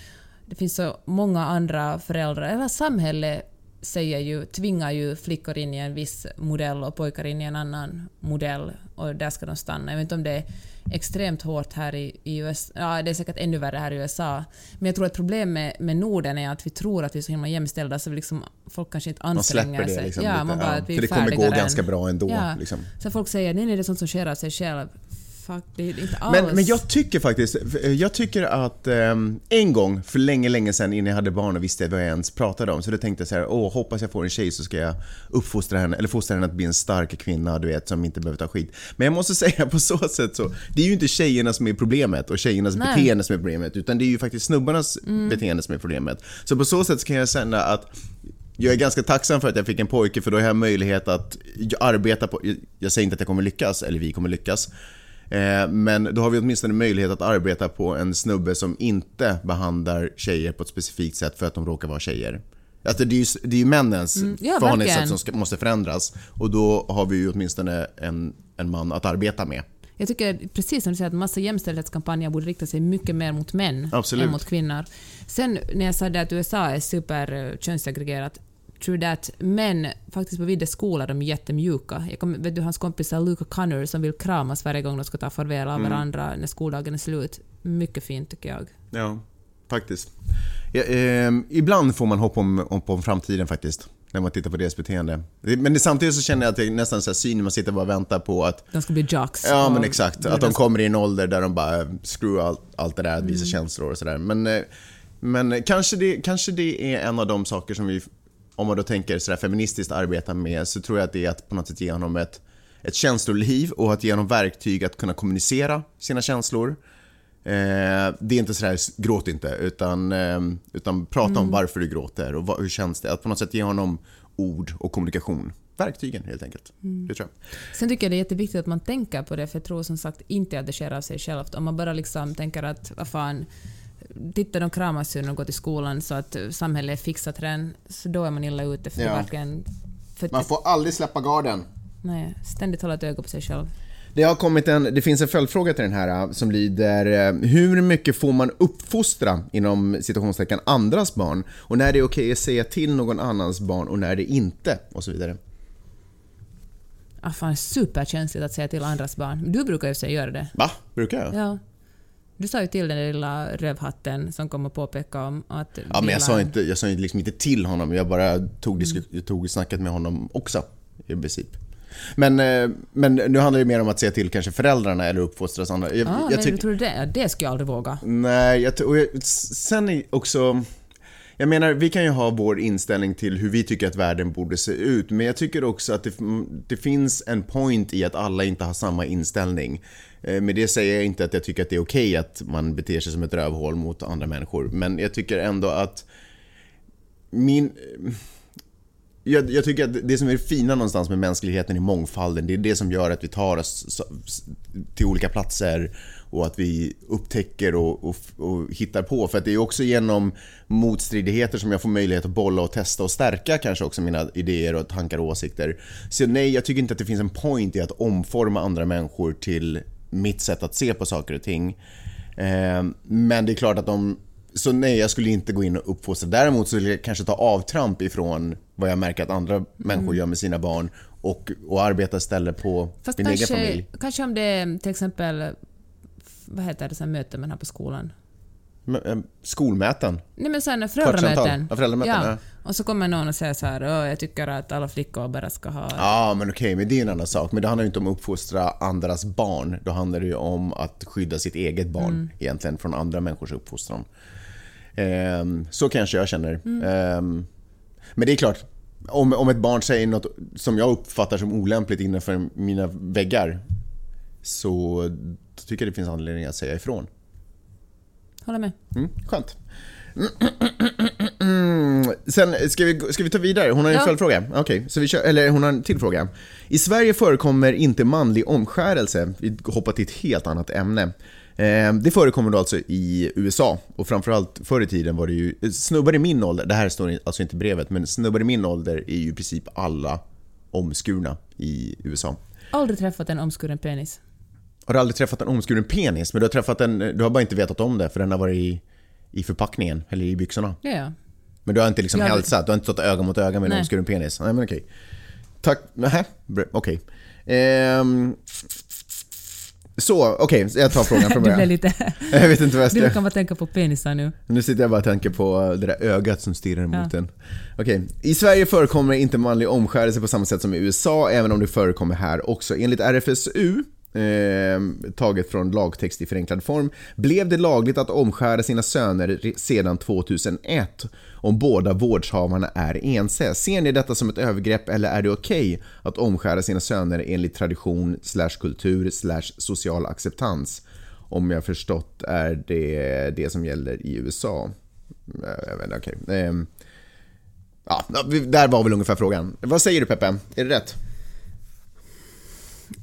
det finns så många andra föräldrar, eller samhället säger ju, tvingar ju flickor in i en viss modell och pojkar in i en annan modell och där ska de stanna. Jag vet inte om det är extremt hårt här i, i USA, ja det är säkert ännu värre här i USA. Men jag tror att problemet med, med Norden är att vi tror att vi är så himla jämställda så vi liksom, folk kanske inte man anstränger sig. liksom ja, lite. man bara, ja, att vi för är det kommer gå än- ganska bra ändå. Ja. Liksom. Så folk säger nej, nej, det är sånt som sker av sig själv. Fuck, är inte alls... Men, men jag tycker faktiskt, jag tycker att ehm, en gång för länge, länge sedan innan jag hade barn och visste vad jag ens pratade om, så då tänkte jag så här, åh, hoppas jag får en tjej så ska jag uppfostra henne, eller fostra henne att bli en stark kvinna, du vet, som inte behöver ta skit. Men jag måste (laughs) säga på så sätt så, det är ju inte tjejerna som är problemet och tjejernas Nej. beteende som är problemet, utan det är ju faktiskt snubbarnas beteende som är problemet. Så på så sätt kan jag känna att jag är ganska tacksam för att jag fick en pojke för då har jag möjlighet att arbeta på, jag säger inte att jag kommer lyckas, eller vi kommer lyckas, Eh, Men då har vi åtminstone möjlighet att arbeta på en snubbe som inte behandlar tjejer på ett specifikt sätt för att de råkar vara tjejer. Alltså det är ju, det är ju männens Mm, ja, förhållningssätt som ska, måste förändras. Och då har vi ju åtminstone en, en man att arbeta med. Jag tycker precis som du säger att massa jämställdhetskampanjer borde rikta sig mycket mer mot män Absolut. än mot kvinnor. Sen när jag sa det att USA är super eh, könssegregerat, true that, men faktiskt på Viddes skola är de jättemjuka. Jag kom, vet du hans kompisar Luca Connor som vill kramas varje gång de ska ta farväl av Mm. varandra när skoldagen är slut. Mycket fint tycker jag. Ja, faktiskt. Ja, eh, ibland får man hopp om, om, om framtiden faktiskt. När man tittar på deras beteende. Men det, samtidigt så känner jag att det är nästan så här syn när man sitter och bara väntar på att De ska bli jocks. Ja men exakt, att de kommer i en ålder där de bara screw allt, allt det där, att visa känslor och sådär. Men eh, Men kanske det, kanske det är en av de saker som vi, om man då tänker sådär feministiskt arbeta med, så tror jag att det är att på något sätt ge honom ett, ett känsloliv och att ge honom verktyg att kunna kommunicera sina känslor. Eh, det är inte sådär, gråt inte, utan, eh, utan prata om varför du gråter och vad, hur känns det? Att på något sätt ge honom ord och kommunikation. Verktygen helt enkelt. Det tror jag. Sen tycker jag det är jätteviktigt att man tänker på det, för jag tror som sagt inte att det sker av sig självt. Om man bara liksom tänker att vad fan, titta de kramas ju när de går till skolan så att samhället är fixat redan, så då är man illa ute. För Ja. För att, Man får aldrig släppa garden. nej, ständigt hålla ett öga på sig själv. Det har kommit en, det finns en följdfråga till den här äh, som lyder äh, Hur mycket får man uppfostra inom citationstecken andras barn? Och när det är okej att säga till någon annans barn och när det inte? Och så vidare. Ah, fan, superkänsligt att säga till andras barn. Du brukar ju säga göra det. Va? Brukar jag? Ja. Du sa ju till den där lilla rövhatten som kom och påpekade om att... Ja, men jag sa, inte, jag sa liksom inte till honom, jag bara tog, disku, jag tog snacket med honom också. I princip. Men, eh, men nu handlar det mer om att säga till kanske föräldrarna eller uppfostras andra. Jag, Ah, jag men tycker- tror du det? Det skulle jag aldrig våga. Nej, jag, och jag, sen är också... Jag menar, vi kan ju ha vår inställning till hur vi tycker att världen borde se ut, men jag tycker också att det, det finns en point i att alla inte har samma inställning. Eh, med det säger jag inte att jag tycker att det är okej att man beter sig som ett rövhål mot andra människor, men jag tycker ändå att min... Eh, jag, jag tycker att det som är det fina någonstans med mänskligheten i mångfalden, det är det som gör att vi tar oss till olika platser och att vi upptäcker och, och, och hittar på. För att det är också genom motstridigheter som jag får möjlighet att bolla och testa och stärka kanske också mina idéer och tankar och åsikter. Så nej, jag tycker inte att det finns en point i att omforma andra människor till mitt sätt att se på saker och ting. Eh, men det är klart att de så nej, jag skulle inte gå in och uppfostra. Däremot så skulle jag kanske ta avtramp ifrån vad jag märker att andra människor gör med sina barn och, och arbeta istället på Fast min egen kanske, familj. kanske om det är till exempel... Vad heter det, så här möten man har på skolan? Eh, Skolmäten. Nej men sådana föräldramöten. Ja, föräldramöten, ja. Och så kommer någon och säger så här, "Åh, jag tycker att alla flickor bara ska ha... Ja, men okej, men det är en annan sak. Men det handlar ju inte om att uppfostra andras barn. Då handlar det ju om att skydda sitt eget barn egentligen från andra människors uppfostran. Ehm, så kanske jag känner. Ehm, men det är klart, om, om ett barn säger något som jag uppfattar som olämpligt innanför mina väggar så tycker jag det finns anledning att säga ifrån. Håller med. Mm, skönt. (clears throat) Sen ska vi, ska vi ta vidare? Hon har en Ja. följdfråga. Okej, kör, eller hon har en till fråga. I Sverige förekommer inte manlig omskärelse. Vi hoppar till ett helt annat ämne. Eh, Det förekommer då alltså i USA och framförallt förr i tiden var det ju snubbar i min ålder, det här står alltså inte i brevet, men snubbar i min ålder är ju i princip alla omskurna i USA. Aldrig träffat en omskuren penis. Har du aldrig träffat en omskuren penis? Men du har träffat en, du har bara inte vetat om det för den har varit i, i förpackningen eller i byxorna. Ja, ja. Men du har inte liksom Jag- hälsat? Du har inte stått öga mot öga med en omskuren penis? Nej men okej. Tack. Nähä? Okej. Ehm, så, okej. jag tar frågan från (laughs) Du blev början. lite... (laughs) Jag vet inte vad jag Du ska... kan bara tänka på penisar nu. Nu sitter jag bara och tänker på det där ögat som stirrar mot en. Okej. I Sverige förekommer inte manlig omskärelse på samma sätt som i USA, även om det förekommer här också. Enligt RFSU, eh, taget från lagtext i förenklad form, blev det lagligt att omskära sina söner sedan 2001 om båda vårdshavarna är ense. Ser ni detta som ett övergrepp eller är det okej att omskära sina söner enligt tradition slash kultur slash social acceptans? Om jag förstått är det det som gäller i USA. Eh, jag vet inte, okej. Ehm, ja, där var väl ungefär frågan. Vad säger du Peppe? Är det rätt?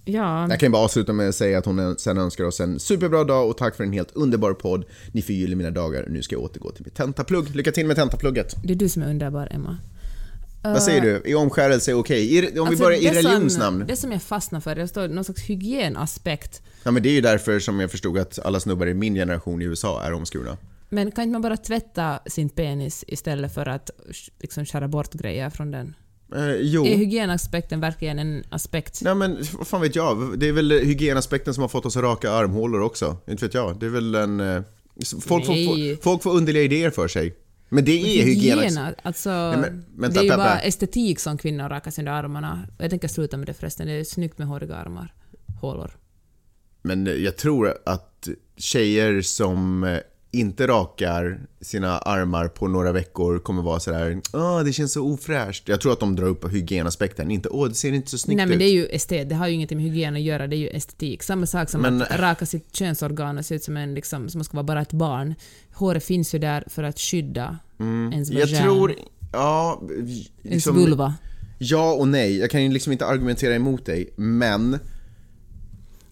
Ja, Jag kan bara avsluta med att säga att hon sen önskar oss en superbra dag och tack för en helt underbar podd. Ni förgyller mina dagar. Nu ska jag återgå till mitt tentaplugg. Lycka till med tentaplugget. det är du som är underbar, Emma. Vad säger du? Är omskärelse okej? I- Om vi Alltså, börjar i det som- religionsnamn. Det som jag fastnar för, det står någon slags hygienaspekt. Ja, men det är ju därför som jag förstod att alla snubbar i min generation i USA är omskurna. Men kan inte man bara tvätta sin penis istället för att liksom skära bort grejer från den? Eh, jo. Är hygienaspekten verkligen en aspekt? Nej men vad fan vet jag? Det är väl hygienaspekten som har fått oss att raka armhålor också. Inte vet jag. Det är väl en... eh, Folk Nej. får, folk får underliga idéer för sig. Men det är hygien. Hygien, alltså... men vänta, det är ju bara estetik som kvinnor rakar sig under armarna. Jag tänker sluta med det förresten, det är snyggt med håriga armar. Hålor. Men jag tror att tjejer som eh, inte rakar sina armar på några veckor kommer vara sådär Åh, det känns så ofräscht. Jag tror att de drar upp hygienaspekten, inte åh, det ser inte så snyggt Nej men ut. det är ju estet, det har ju ingenting med hygien att göra, det är ju estetik. Samma sak som Men- att raka sitt könsorgan och se ut som en liksom, som ska vara bara ett barn. Håret finns ju där för att skydda ens Mm. Jag vagin, tror, ja, ens liksom, vulva. ja och nej. Jag kan ju liksom inte argumentera emot dig, men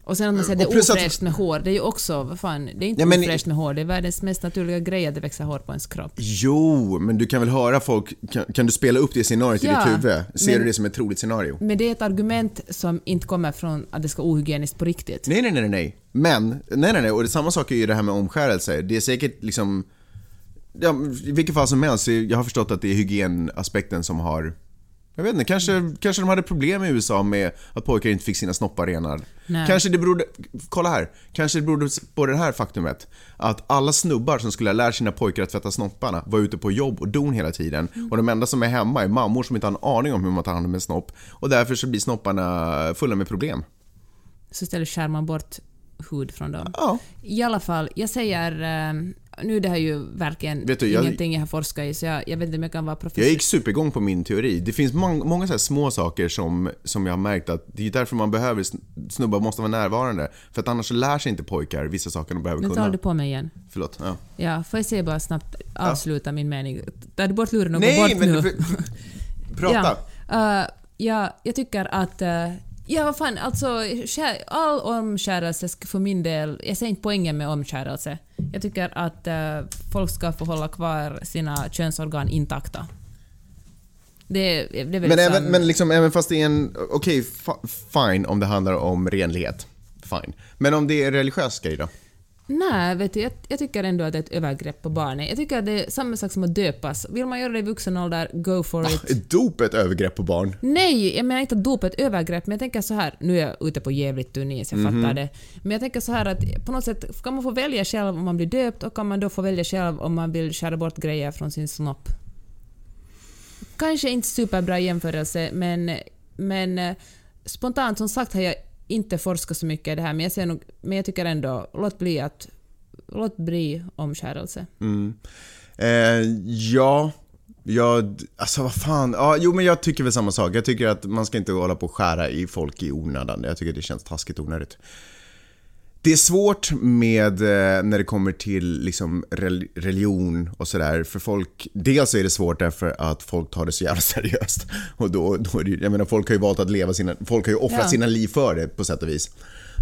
Och sen att man säger det är att- ofräscht med hår, det är ju också, vad fan, det är inte Ja, men- ofräscht med hår, det är världens mest naturliga grej att det växer hår på ens kropp. jo, men du kan väl höra folk, kan, kan du spela upp det scenariot i Ja, ditt huvud? Ser men- du det som ett troligt scenario? Men det är ett argument som inte kommer från att det ska vara ohygieniskt på riktigt. Nej, nej, nej, nej. Men, nej, nej, nej. Och det, samma sak är ju det här med omskärelse. Det är säkert liksom... Ja, I vilket fall som helst, jag har förstått att det är hygienaspekten som har... Jag vet inte, kanske, kanske de hade problem i USA med att pojkar inte fick sina snoppar renade. Kanske det berodde... Kolla här. Kanske det berodde på det här faktumet. Att alla snubbar som skulle ha lärt sina pojkar att tvätta snopparna var ute på jobb och don hela tiden. Och de enda som är hemma är mammor som inte har en aning om hur man tar hand om en snopp. Och därför så blir snopparna fulla med problem. Så istället skär man bort hud från dem. Ja. I alla fall, jag säger... eh, nu det här är ju verkligen Vet du, jag- ingenting jag har forskat i, så jag, jag vet inte om jag kan vara professor. Jag gick superigång på min teori. Det finns mång, många så små saker som, som jag har märkt att det är därför man behöver, sn- snubbar måste vara närvarande. För att annars lär sig inte pojkar vissa saker de behöver Nu tar kunna. du på mig igen. Förlåt. Ja. Ja, får jag se bara snabbt avsluta min mening? Tar du bort luren och går Nej, bort men nu? (laughs) prata. Ja, eh, ja, jag tycker att... eh, ja, vad fan, alltså all omskärelse för min del... Jag ser inte poängen med omskärelse. Jag tycker att eh, folk ska få hålla kvar sina könsorgan intakta. Det, det är väl Men, liksom, även, men liksom, även fast det är en... Okej, fa- fine om det handlar om renlighet. Fine. Men om det är religiös grej då? Nej, vet du, jag, jag tycker ändå att det är ett övergrepp på barnet. Jag tycker att det är samma sak som att döpas. Vill man göra det i vuxen ålder, go for it. Är dop ett övergrepp på barn? Nej, jag menar inte att dop är ett övergrepp, men jag tänker så här, nu är jag ute på jävligt tunn is, jag Mhm. fattar det. Men jag tänker så här att på något sätt kan man få välja själv om man blir döpt och kan man då få välja själv om man vill skära bort grejer från sin snopp. Kanske inte superbra jämförelse, men, men eh, spontant som sagt har jag inte forskat så mycket i det här, men jag, ser nog, men jag tycker ändå, låt bli att Låt bli omskärelse. Mm. Eh, ja, jag, alltså vad fan. Ja, jo men jag tycker väl samma sak. Jag tycker att man ska inte hålla på och skära i folk i onödan. Jag tycker det känns taskigt onödigt. Det är svårt med eh, när det kommer till liksom rel- religion och sådär för folk. Dels är det svårt därför att folk tar det så jävla (laughs) seriöst. Och då, då är det, jag menar folk har ju valt att leva sina, folk har ju offrat Ja. sina liv för det på sätt och vis.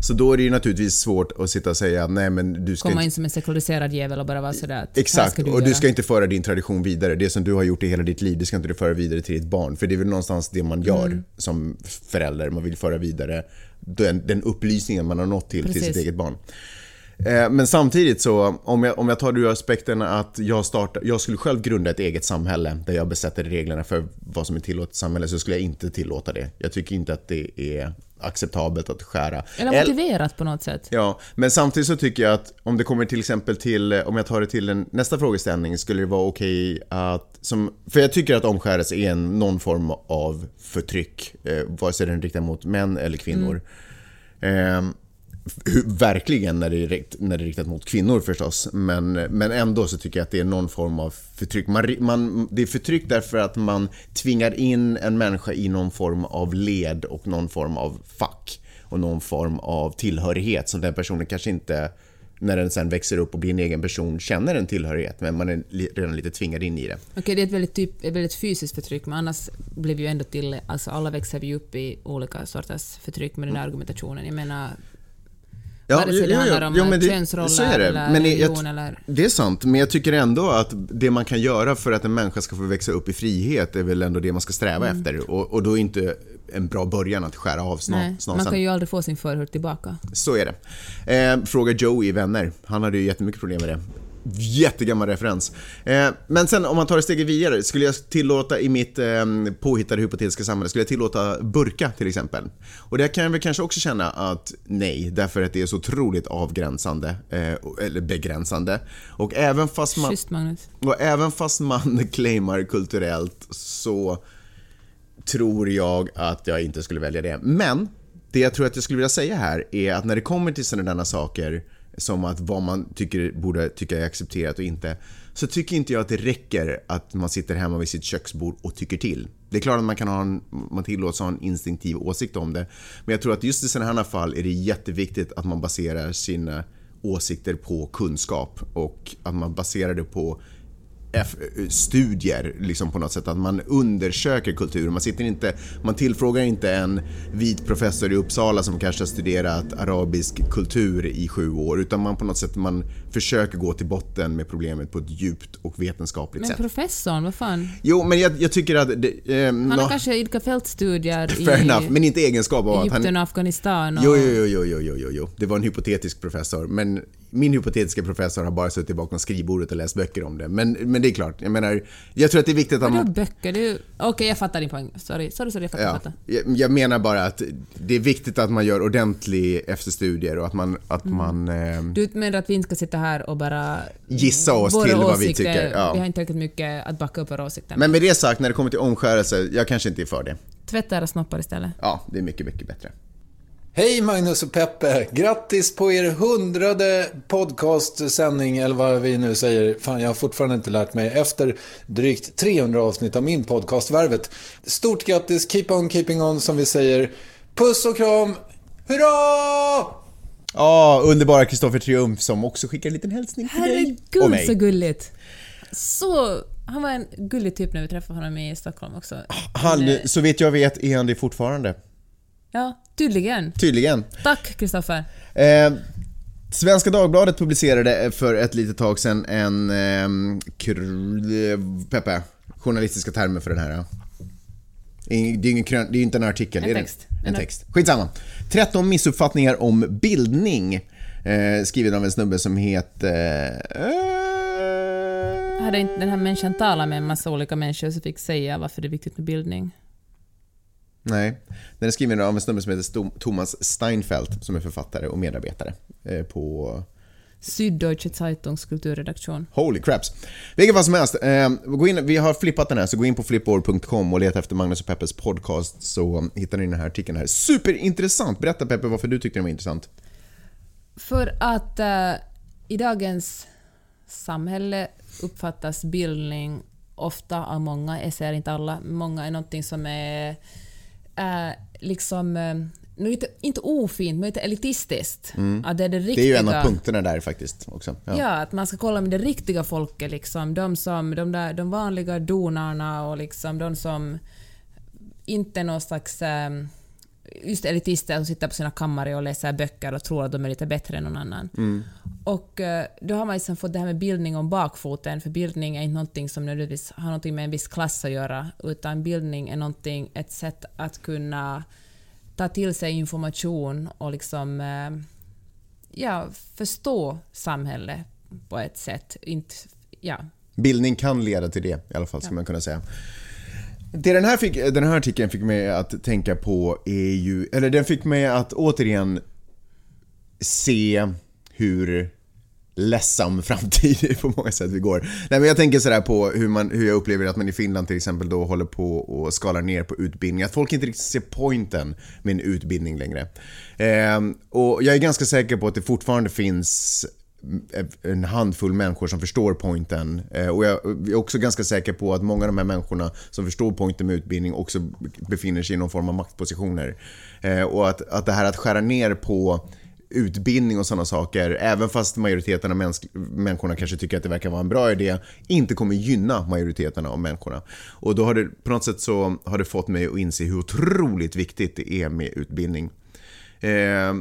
Så då är det ju naturligtvis svårt att sitta och säga nej men du ska Komma inte in som en sekulariserad jävel och bara vara sådär att Exakt, du och du ska inte föra din tradition vidare. Det som du har gjort i hela ditt liv, det ska inte du föra vidare till ditt barn. För det är väl någonstans det man gör Mm. som förälder. Man vill föra vidare den, den upplysningen man har nått till, till sitt eget barn. Eh, Men samtidigt så, om jag, om jag tar ur aspekten att jag, startar, jag skulle själv grunda ett eget samhälle där jag besätter reglerna för vad som är tillåtet i samhället så skulle jag inte tillåta det. Jag tycker inte att det är acceptabelt att skära. Eller El- motiverat på något sätt. Ja, men samtidigt så tycker jag att om det kommer till exempel till, eh, om jag tar det till en, nästa frågeställning, skulle det vara okej att, som, för jag tycker att omskärelse är en, någon form av förtryck, eh, vare sig den är riktad mot män eller kvinnor. Eh, hur, verkligen när det, är, när det är riktat mot kvinnor förstås, men, men ändå så tycker jag att det är någon form av förtryck. Man, man, det är förtryck därför att man tvingar in en människa i någon form av led och någon form av fack och någon form av tillhörighet som den personen kanske inte, när den sen växer upp och blir en egen person, känner en tillhörighet, men man är redan lite tvingad in i det. Okej, det är ett väldigt, typ, ett väldigt fysiskt förtryck, men annars blir vi ju ändå till... Alltså alla växer vi upp i olika sorters förtryck med den här argumentationen. Jag menar, Vare sig det handlar om men könsroller så är det. eller Men jag- religion eller- Det är sant, men jag tycker ändå att det man kan göra för att en människa ska få växa upp i frihet är väl ändå det man ska sträva Mm. efter. Och, och då är inte en bra början att skära av sna, nej, man snasen. kan ju aldrig få sin förhud tillbaka. Så är det. Eh, fråga Joey i Vänner. Han hade ju jättemycket problem med det. Jättegammal referens. Eh, men sen om man tar det steget vidare, skulle jag tillåta i mitt eh, påhittade hypotetiska samhälle, skulle jag tillåta burka till exempel? Och där kan jag väl kanske också känna att nej, därför att det är så otroligt avgränsande, eh, eller begränsande. Och även fast man... Magnus. Och även fast man (laughs) claimar kulturellt så tror jag att jag inte skulle välja det. Men det jag tror att jag skulle vilja säga här är att när det kommer till sådana saker som att vad man tycker, borde tycka är accepterat och inte, så tycker inte jag att det räcker att man sitter hemma vid sitt köksbord och tycker till. Det är klart att man kan ha en, man tillåts ha en instinktiv åsikt om det, men jag tror att just i sådana här fall är det jätteviktigt att man baserar sina åsikter på kunskap och att man baserar det på studier liksom på något sätt, att man undersöker kulturen. Man, sitter inte, man tillfrågar inte en vit professor i Uppsala som kanske har studerat arabisk kultur i sju år, utan man på något sätt man försöker gå till botten med problemet på ett djupt och vetenskapligt Men sätt. professorn, vad fan? Jo, men jag, jag tycker att... Det, eh, Han har kanske idkat fältstudier Fair i enough, men inte egenskap av att Egypten han... och Afghanistan. Och... Jo, jo, jo, jo, jo, jo, jo. Det var en hypotetisk professor, men min hypotetiska professor har bara suttit bakom skrivbordet och läst böcker om det. Men, men det är klart, jag menar, jag tror att det är viktigt att Vadå man... böcker? Ju- Okej, jag fattar din poäng. Sorry, sorry, sorry jag fattar. Ja, fattar. jag, jag menar bara att det är viktigt att man gör ordentlig efterstudier och att man, att Mm. man eh, Du menar att vi inte ska sitta här och bara... gissar oss till vad vi tycker. Vi har Ja. inte tillräckligt mycket att backa upp våra åsikter med. Men med det sagt, när det kommer till omskärelse, jag kanske inte är för det. Tvätta era snoppar istället. Ja, det är mycket, mycket bättre. Hej Magnus och Peppe! Grattis på er hundrade podcastsändning, eller vad vi nu säger. Fan, jag har fortfarande inte lärt mig. Efter drygt 300 avsnitt av min podcast Värvet. Stort grattis, keep on keeping on som vi säger. Puss och kram! Hurra! Ja, underbara Kristoffer Triumf som också skickar en liten hälsning till dig och Herregud mig. så gulligt! Så... Han var en gullig typ när vi träffade honom i Stockholm också. Han, eh, så vet jag vet är han det fortfarande. Ja, tydligen. Tydligen. Tack Kristoffer. Eh, Svenska Dagbladet publicerade för ett litet tag sedan en... Eh, kr- Peppe, journalistiska termer för den här. Det är ingen krön, det är ju inte en artikel. En är det? text. En En- text. Skitsamma. 13 missuppfattningar om bildning. Eh, skriven av en snubbe som heter... Eh, Hade inte den här människan talat med en massa olika människor som fick säga varför det är viktigt med bildning? Nej, den är skriven av en snubbe som heter Thomas Steinfeld som är författare och medarbetare eh, på Süddeutsche Zeitungs kulturredaktion. Holy craps. Vilket fall som helst, eh, gå in, vi har flippat den här, så gå in på flipboard.com och leta efter Magnus och Peppes podcast så hittar ni den här artikeln här. Superintressant! Berätta Peppe varför du tyckte den var intressant. För att eh, i dagens samhälle uppfattas bildning ofta av många, jag säger inte alla, många är någonting som är eh, liksom eh, lite, inte ofint, men lite elitistiskt. Att det är det riktiga. Mm. Det är ju en av punkterna där faktiskt också. Ja. att man ska kolla med det riktiga folket, liksom. de, som, de, där, de vanliga donarna och liksom de som inte är någon slags eh, just elitister som sitter på sina kammare och läser böcker och tror att de är lite bättre än någon annan. Och eh, då har man liksom fått det här med bildning om bakfoten, för bildning är inte någonting som nödvändigtvis har någonting med en viss klass att göra, utan bildning är någonting, ett sätt att kunna ta till sig information och liksom eh, ja, förstå samhället på ett sätt. Inte, ja. Bildning kan leda till det i alla fall, skulle man kunna säga. Det den här, fick, den här artikeln fick mig att tänka på är ju, eller den fick mig att återigen se hur ledsam (laughs) framtid på många sätt vi går. Nej, men jag tänker sådär på hur, man, hur jag upplever att man i Finland till exempel då håller på och skalar ner på utbildning. Att folk inte riktigt ser poängen med en utbildning längre. Eh, och jag är ganska säker på att det fortfarande finns en handfull människor som förstår poängen. Eh, och jag är också ganska säker på att många av de här människorna som förstår poängen med utbildning också befinner sig i någon form av maktpositioner. Eh, och att, att det här att skära ner på utbildning och sådana saker, även fast majoriteten av människorna kanske tycker att det verkar vara en bra idé, inte kommer gynna majoriteten av människorna. Och då har det på något sätt så har det fått mig att inse hur otroligt viktigt det är med utbildning. Eh,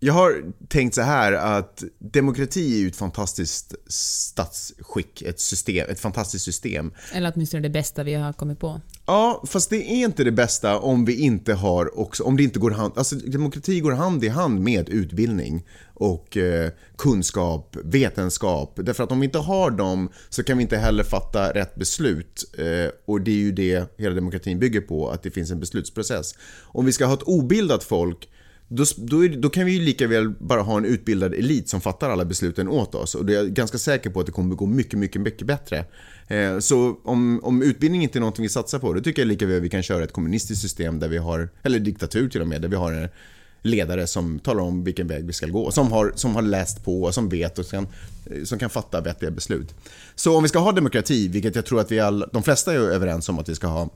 jag har tänkt så här att demokrati är ju ett fantastiskt statsskick, ett, system, ett fantastiskt system. Eller åtminstone det bästa vi har kommit på. Ja, fast det är inte det bästa om vi inte har också, om det inte går hand, alltså demokrati går hand i hand med utbildning och eh, kunskap, vetenskap. Därför att om vi inte har dem så kan vi inte heller fatta rätt beslut. Eh, och det är ju det hela demokratin bygger på, att det finns en beslutsprocess. Om vi ska ha ett obildat folk då, då, är, då kan vi ju lika väl bara ha en utbildad elit som fattar alla besluten åt oss. Och det är jag ganska säker på att det kommer gå mycket, mycket, mycket bättre. Eh, så om, om utbildning inte är någonting vi satsar på, då tycker jag lika väl vi kan köra ett kommunistiskt system där vi har, eller diktatur till och med, där vi har en, ledare som talar om vilken väg vi ska gå. Som har, som har läst på, som vet och som, eh, som kan fatta vettiga beslut. Så om vi ska ha demokrati, vilket jag tror att vi all, de flesta är överens om att vi ska ha,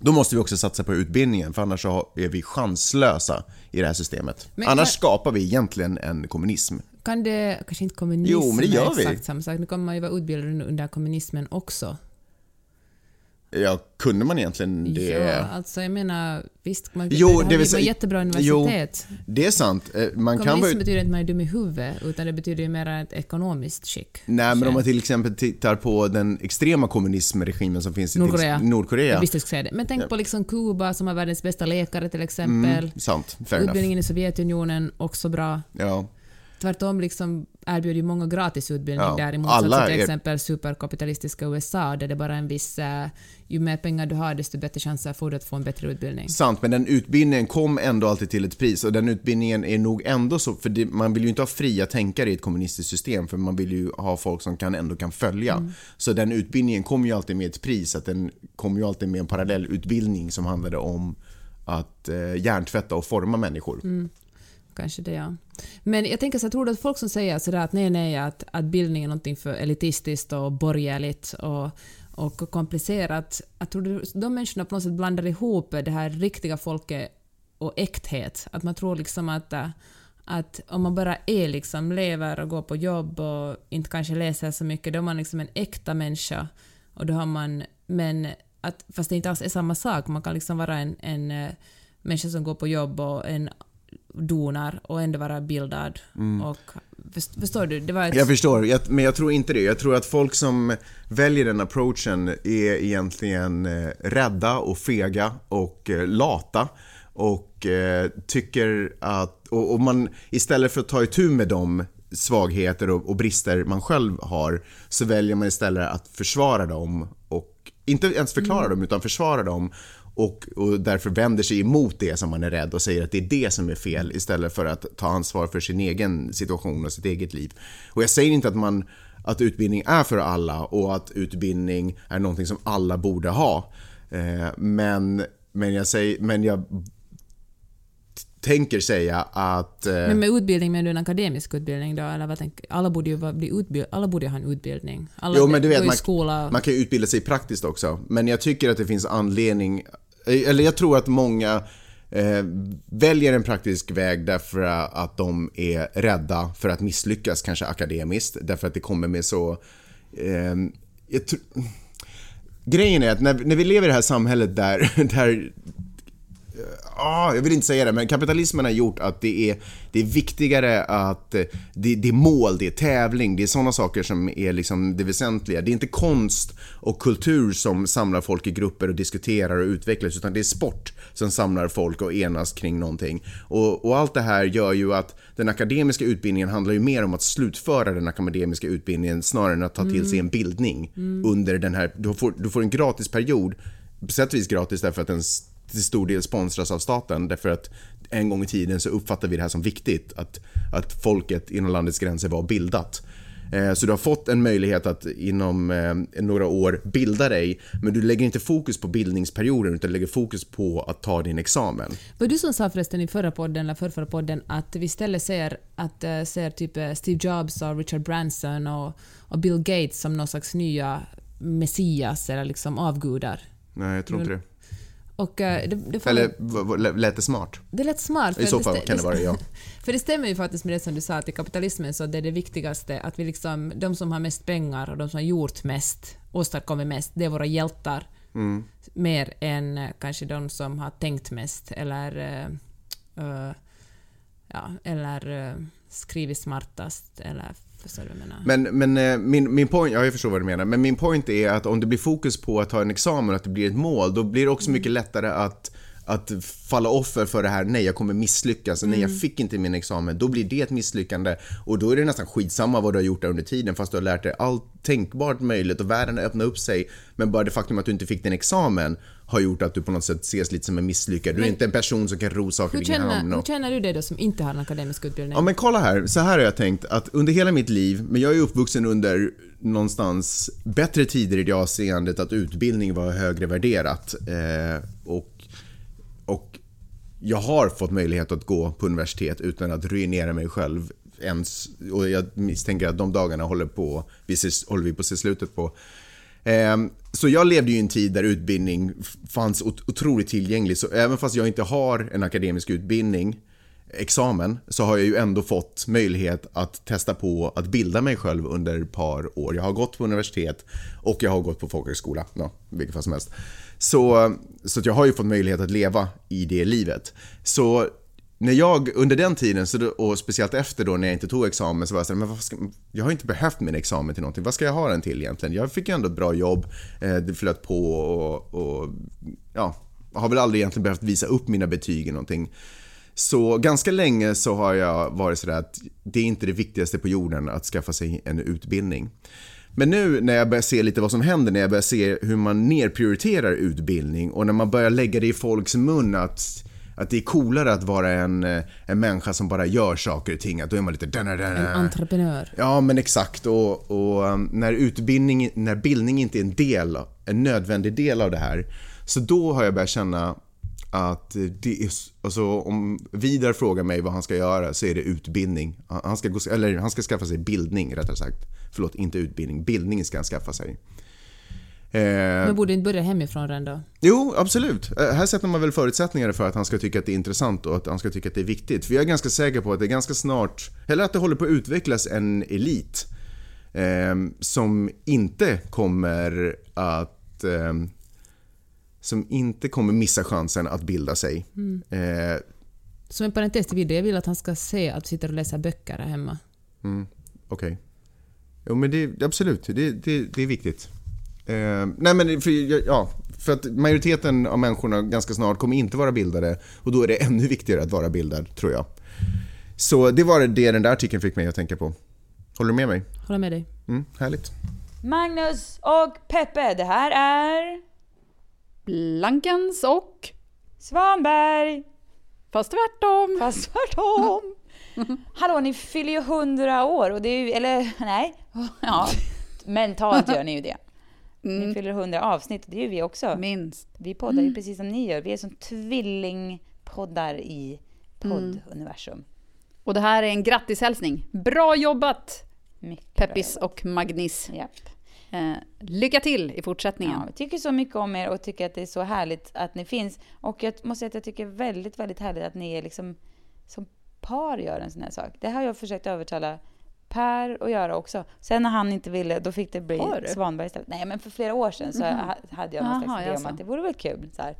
då måste vi också satsa på utbildningen, för annars är vi chanslösa i det här systemet. Men annars kan- skapar vi egentligen en kommunism. Kan det, kanske inte kommunism Jo, men det gör vi. exakt samma sak. Nu kommer man ju vara utbildad under kommunismen också. Ja, kunde man egentligen det? Ja, alltså jag menar, visst, man, Jo, det, det vill säga- jättebra jo, universitet. Det är sant. Eh, Man kan vara... betyder inte att man är dum i huvudet, utan det betyder ju mer ett ekonomiskt skick. Nej, men om man till exempel tittar på den extrema kommunismregimen som finns i Nordkorea. Nordkorea. Jag visste jag säga det. Men tänk på liksom Kuba som har världens bästa läkare till exempel. Mm, sant, fair enough. Utbildningen i Sovjetunionen, också bra. Ja. Tvärtom liksom erbjuder ju många gratis utbildning Ja, där i alla motsats till exempel superkapitalistiska USA där det bara är en viss... eh, ju mer pengar du har desto bättre chanser får du att få en bättre utbildning. Sant, men den utbildningen kom ändå alltid till ett pris och den utbildningen är nog ändå så, för det, man vill ju inte ha fria tänkare i ett kommunistiskt system för man vill ju ha folk som kan, ändå kan följa. Mm. Så den utbildningen kom ju alltid med ett pris, att den kom ju alltid med en parallell utbildning som handlade om att eh, hjärntvätta och forma människor. Mm. Kanske det, ja. Men jag tänker så här, tror att folk som säger sådär att nej, nej, att, att bildning är någonting för elitistiskt och borgerligt och, och komplicerat. att tror du de människorna på något sätt blandar ihop det här riktiga folket och äkthet. Att man tror liksom att, att om man bara är liksom, lever och går på jobb och inte kanske läser så mycket, då är man liksom en äkta människa. Och då har man, men att, fast det inte alls är samma sak, man kan liksom vara en, en eh, människa som går på jobb och en donar och ändå vara bildad. Och, först- förstår du? Det var ett, Jag förstår, jag, men jag tror inte det. Jag tror att folk som väljer den approachen är egentligen eh, rädda och fega och eh, lata och eh, tycker att, och, och man istället för att ta itu med de svagheter och, och brister man själv har så väljer man istället att försvara dem och inte ens förklara dem utan försvara dem och, och därför vänder sig emot det som man är rädd och säger att det är det som är fel istället för att ta ansvar för sin egen situation och sitt eget liv. Och jag säger inte att, man, att utbildning är för alla och att utbildning är någonting som alla borde ha. Eh, men, men, jag säger, men jag tänker säga att... Eh, men med utbildning menar du en akademisk utbildning då? Eller vad tänker, alla borde ju bli utbild, alla borde ha en utbildning. Alla Jo, men du vet, man, skola. man kan ju utbilda sig praktiskt också. Men jag tycker att det finns anledning, Eh, eller jag tror att många eh, väljer en praktisk väg därför att de är rädda för att misslyckas, kanske akademiskt. Därför att det kommer med så... Eh, jag Grejen är att när, när vi lever i det här samhället där, (laughs) där ah, jag vill inte säga det, men kapitalismen har gjort att det är, det är viktigare att eh, det, det är mål, det är tävling, det är sådana saker som är liksom det väsentliga. Det är inte konst och kultur som samlar folk i grupper och diskuterar och utvecklas, utan det är sport som samlar folk och enas kring någonting. Och, och allt det här gör ju att den akademiska utbildningen handlar ju mer om att slutföra den akademiska utbildningen snarare än att ta till sig en bildning under den här, du får, du får en gratis period på sätt och vis gratis därför att den s- till stor del sponsras av staten. Därför att en gång i tiden så uppfattar vi det här som viktigt. Att, att folket inom landets gränser var bildat. Eh, Så du har fått en möjlighet att inom eh, några år bilda dig. Men du lägger inte fokus på bildningsperioden utan lägger fokus på att ta din examen. Var du som sa förresten i förra podden, eller förra, podden, att vi istället ser, att, eh, ser typ Steve Jobs och Richard Branson och, och Bill Gates som någon slags nya messias eller liksom avgudar? Nej, jag tror inte det. Och eh, det, det, får Eller lät det smart? det lät smart. I så fall kan det vara ja. (laughs) För det stämmer ju faktiskt med det som du sa, att i kapitalismen så det är det viktigaste att vi liksom, de som har mest pengar och de som har gjort mest, åstadkommit mest, det är våra hjältar. Mm. Mer än eh, kanske de som har tänkt mest eller, eh, ja, eller eh, skrivit smartast eller förstår du vad jag menar? Men, men eh, min, min point, ja jag förstår vad du menar, men min point är att om det blir fokus på att ta en examen, att det blir ett mål, då blir det också mycket lättare att att falla offer för det här, nej jag kommer misslyckas, nej jag fick inte min examen, då blir det ett misslyckande och då är det nästan skitsamma vad du har gjort där under tiden fast du har lärt dig allt tänkbart möjligt och världen har öppnat upp sig men bara det faktum att du inte fick din examen har gjort att du på något sätt ses lite som en misslyckad. Du är inte en person som kan ro saker hur, känner, hamn. hur Och... känner du det då som inte har en akademisk utbildning? Ja men kolla här, så här har jag tänkt att under hela mitt liv, men jag är uppvuxen under någonstans bättre tider i det avseendet att utbildning var högre värderat. Eh, och, och jag har fått möjlighet att gå på universitet utan att ruinera mig själv ens. Och jag misstänker att de dagarna håller, på, vi ses, håller vi på att se slutet på. Ehm, så jag levde ju i en tid där utbildning fanns otroligt tillgänglig. Så även fast jag inte har en akademisk utbildning, examen, så har jag ju ändå fått möjlighet att testa på att bilda mig själv under ett par år. Jag har gått på universitet och jag har gått på folkhögskola, ja, vilket fall som helst. Så, så att jag har ju fått möjlighet att leva i det livet. Så när jag under den tiden, så och speciellt efter då när jag inte tog examen, så var jag såhär, men vad ska, jag har inte behövt min examen till någonting. Vad ska jag ha den till egentligen? Jag fick ju ändå ett bra jobb, eh, det flöt på och, och ja, har väl aldrig egentligen behövt visa upp mina betyg eller någonting. Så ganska länge så har jag varit sådär att det är inte det viktigaste på jorden att skaffa sig en utbildning. Men nu när jag börjar se lite vad som händer, när jag börjar se hur man nerprioriterar utbildning och när man börjar lägga det i folks mun att, att det är coolare att vara en, eh, en människa som bara gör saker och ting, att då är man lite... En entreprenör. Ja, men exakt. Och, och um, när utbildning, när bildning inte är en del, en nödvändig del av det här, så då har jag börjat känna att det är, alltså om Vidar frågar mig vad han ska göra så är det utbildning. Han ska, gå, eller han ska skaffa sig bildning rättare sagt. Förlåt, inte utbildning. Bildning ska han skaffa sig. Eh, Men borde inte börja hemifrån redan då? Jo, absolut. Eh, Här sätter man väl förutsättningar för att han ska tycka att det är intressant och att han ska tycka att det är viktigt. För jag är ganska säker på att det ganska snart, eller att det håller på att utvecklas en elit eh, som inte kommer att eh, som inte kommer missa chansen att bilda sig. Eh, Som en parentes till video, jag vill att han ska se att du sitter och läser böcker här hemma. Okej. Jo men det, absolut, det, det, det är viktigt. Eh, nej men för, ja, för att majoriteten av människorna ganska snart kommer inte vara bildade och då är det (laughs) ännu viktigare att vara bildad, tror jag. Så det var det den där artikeln fick mig att tänka på. Håller du med mig? Håller med dig. Mm, härligt. Magnus och Peppe, det här är Blankens och... Svanberg. Fast tvärtom. Fast tvärtom. (laughs) Hallå, ni fyller ju 100 år och det är ju, eller nej, (laughs) ja, mentalt gör ni ju det. Ni fyller 100 avsnitt och det är ju vi också. Minst. Vi poddar ju precis som ni gör. Vi är som tvillingpoddar i podduniversum. Och det här är en grattishälsning. Bra jobbat Mycket Peppis bra. och Magnis. Japp. Eh, lycka till i fortsättningen. Ja, vi tycker så mycket om er och tycker att det är så härligt att ni finns. Och jag måste säga att jag tycker väldigt, väldigt härligt att ni är liksom som par gör en sån här sak. Det har jag försökt övertala Per att göra också. Sen när han inte ville, då fick det bli? Svanberg istället. Nej, men för flera år sedan så ha- hade jag någon Jaha, slags idé om att det vore väl kul. Så här.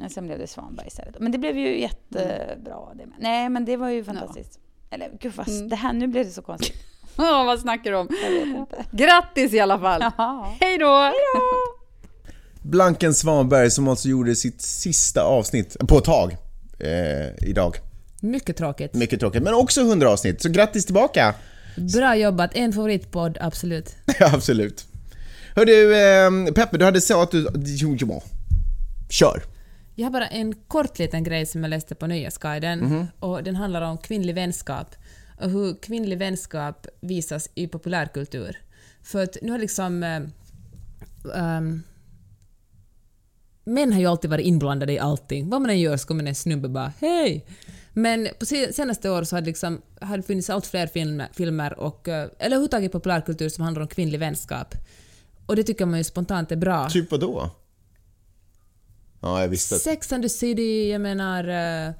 Um, sen blev det Svanberg istället. Men det blev ju jättebra det med. Nej, men det var ju fantastiskt. Eller gud vad, Mm. det här, nu blev det så konstigt. Ja, vad snackar du om? Grattis i alla fall! Hej då! Blanken Svanberg som alltså gjorde sitt sista avsnitt på ett tag eh, idag. Mycket tråkigt. Mycket tråkigt, men också 100 avsnitt, så grattis tillbaka! Bra jobbat. En favoritpodd, absolut. (laughs) Ja, absolut. Hör du, eh, Peppe, du hade så att du... Jo, jo. Kör. Jag har bara en kort liten grej som jag läste på Nöjesguiden Mhm. och den handlar om kvinnlig vänskap och hur kvinnlig vänskap visas i populärkultur. För att nu har liksom... eh, ehm, män har ju alltid varit inblandade i allting. Vad man än gör så kommer en snubbe bara ”Hej!” Men på senaste år så har det, liksom, har det funnits allt fler filmer, filmer och, eh, eller överhuvudtaget populärkultur som handlar om kvinnlig vänskap. Och det tycker man ju spontant är bra. Typ vadå? då? Ja, jag visste att... Sex and the City, jag menar... Uh,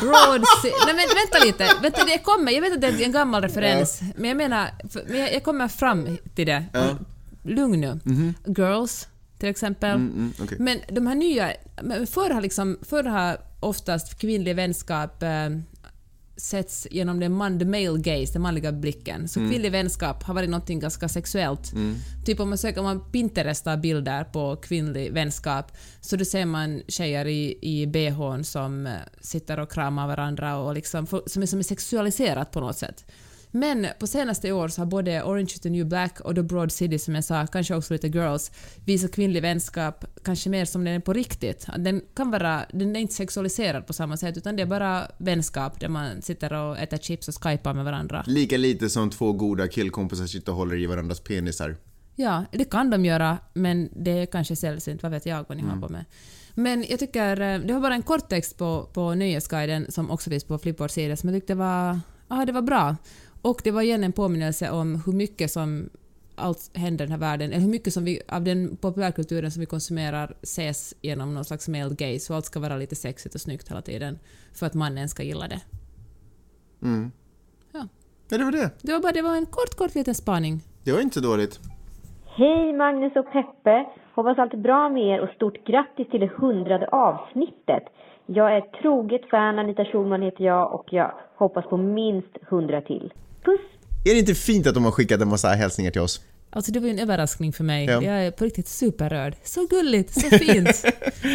Broad City... (laughs) Nej men vänta lite, vänta det kommer, jag vet att det är en gammal referens, men jag menar, för, men jag, jag kommer fram till det. Lugn nu. Girls, till exempel. Mm, okej. Men de här nya... Förr har, liksom, förr har oftast kvinnlig vänskap eh, setts genom den man, the male gaze, den manliga blicken. Så kvinnlig vänskap har varit något ganska sexuellt. Typ om man söker om man Pinterestar bilder på kvinnlig vänskap så då ser man tjejer i, i bhn som eh, sitter och kramar varandra och liksom, som, är, som är sexualiserat på något sätt. Men på senaste år så har både Orange is the new black och The Broad City som jag sa, kanske också lite Girls, visat kvinnlig vänskap kanske mer som den är på riktigt. Den kan vara, den är inte sexualiserad på samma sätt utan det är bara vänskap där man sitter och äter chips och skypar med varandra. Lika lite som två goda killkompisar sitter och håller i varandras penisar. Ja, det kan de göra, men det är kanske sällsynt. Vad vet jag vad ni Mm. har på med. Men jag tycker, eh, det var bara en kort text på, på Nöjesguiden som också finns på Flipboards sida som jag tyckte var, ah, det var bra. Och det var igen en påminnelse om hur mycket som allt händer i den här världen, eller hur mycket som vi, av den populärkulturen som vi konsumerar ses genom någon slags male gaze, så allt ska vara lite sexigt och snyggt hela tiden för att mannen ska gilla det. Ja. Ja, det var det. Det var bara det var en kort, kort liten spaning. Det var inte så dåligt. Hej Magnus och Peppe! Hoppas allt är bra med er och stort grattis till det hundrade avsnittet. Jag är ett troget fan, Anita Schulman heter jag och jag hoppas på minst hundra till. Puss! Är det inte fint att de har skickat en massa hälsningar till oss? Alltså det var ju en överraskning för mig. Ja. Jag är på riktigt superrörd. Så gulligt, så (laughs) fint.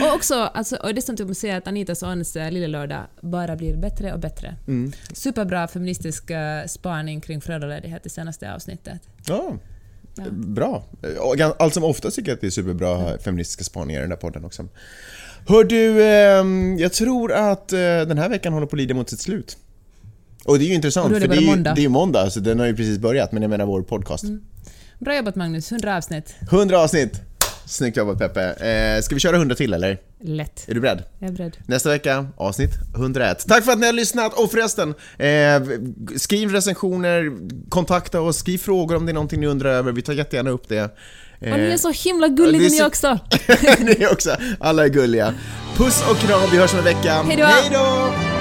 och också, alltså, och det är som typ säga att Anita Sons äh, Lille Lördag bara blir bättre och bättre. Mm. Superbra feministisk eh, spaning kring föräldraledighet i senaste avsnittet. Ja. Bra. Och gan- Allt som oftast tycker jag att det är superbra feministiska spaningar i den där podden också. Hör du, ehm, jag tror att eh, den här veckan håller på att lida mot sitt slut. Och det är ju intressant, det för det är, ju, måndag. det är ju måndag, så den har ju precis börjat, men jag menar vår podcast. Bra jobbat Magnus, 100 avsnitt. 100 avsnitt! Snyggt jobbat Peppe. Eh, ska vi köra 100 till eller? Lätt. Är du beredd? Jag är beredd. Nästa vecka, avsnitt 101. Tack för att ni har lyssnat! Och förresten, eh, skriv recensioner, kontakta oss, skriv frågor om det är någonting ni undrar över. Vi tar jättegärna upp det. Eh, Och ni är så himla gulliga är ni så- också. (laughs) ni också. Alla är gulliga. Puss och kram, vi hörs om en vecka. Hej då!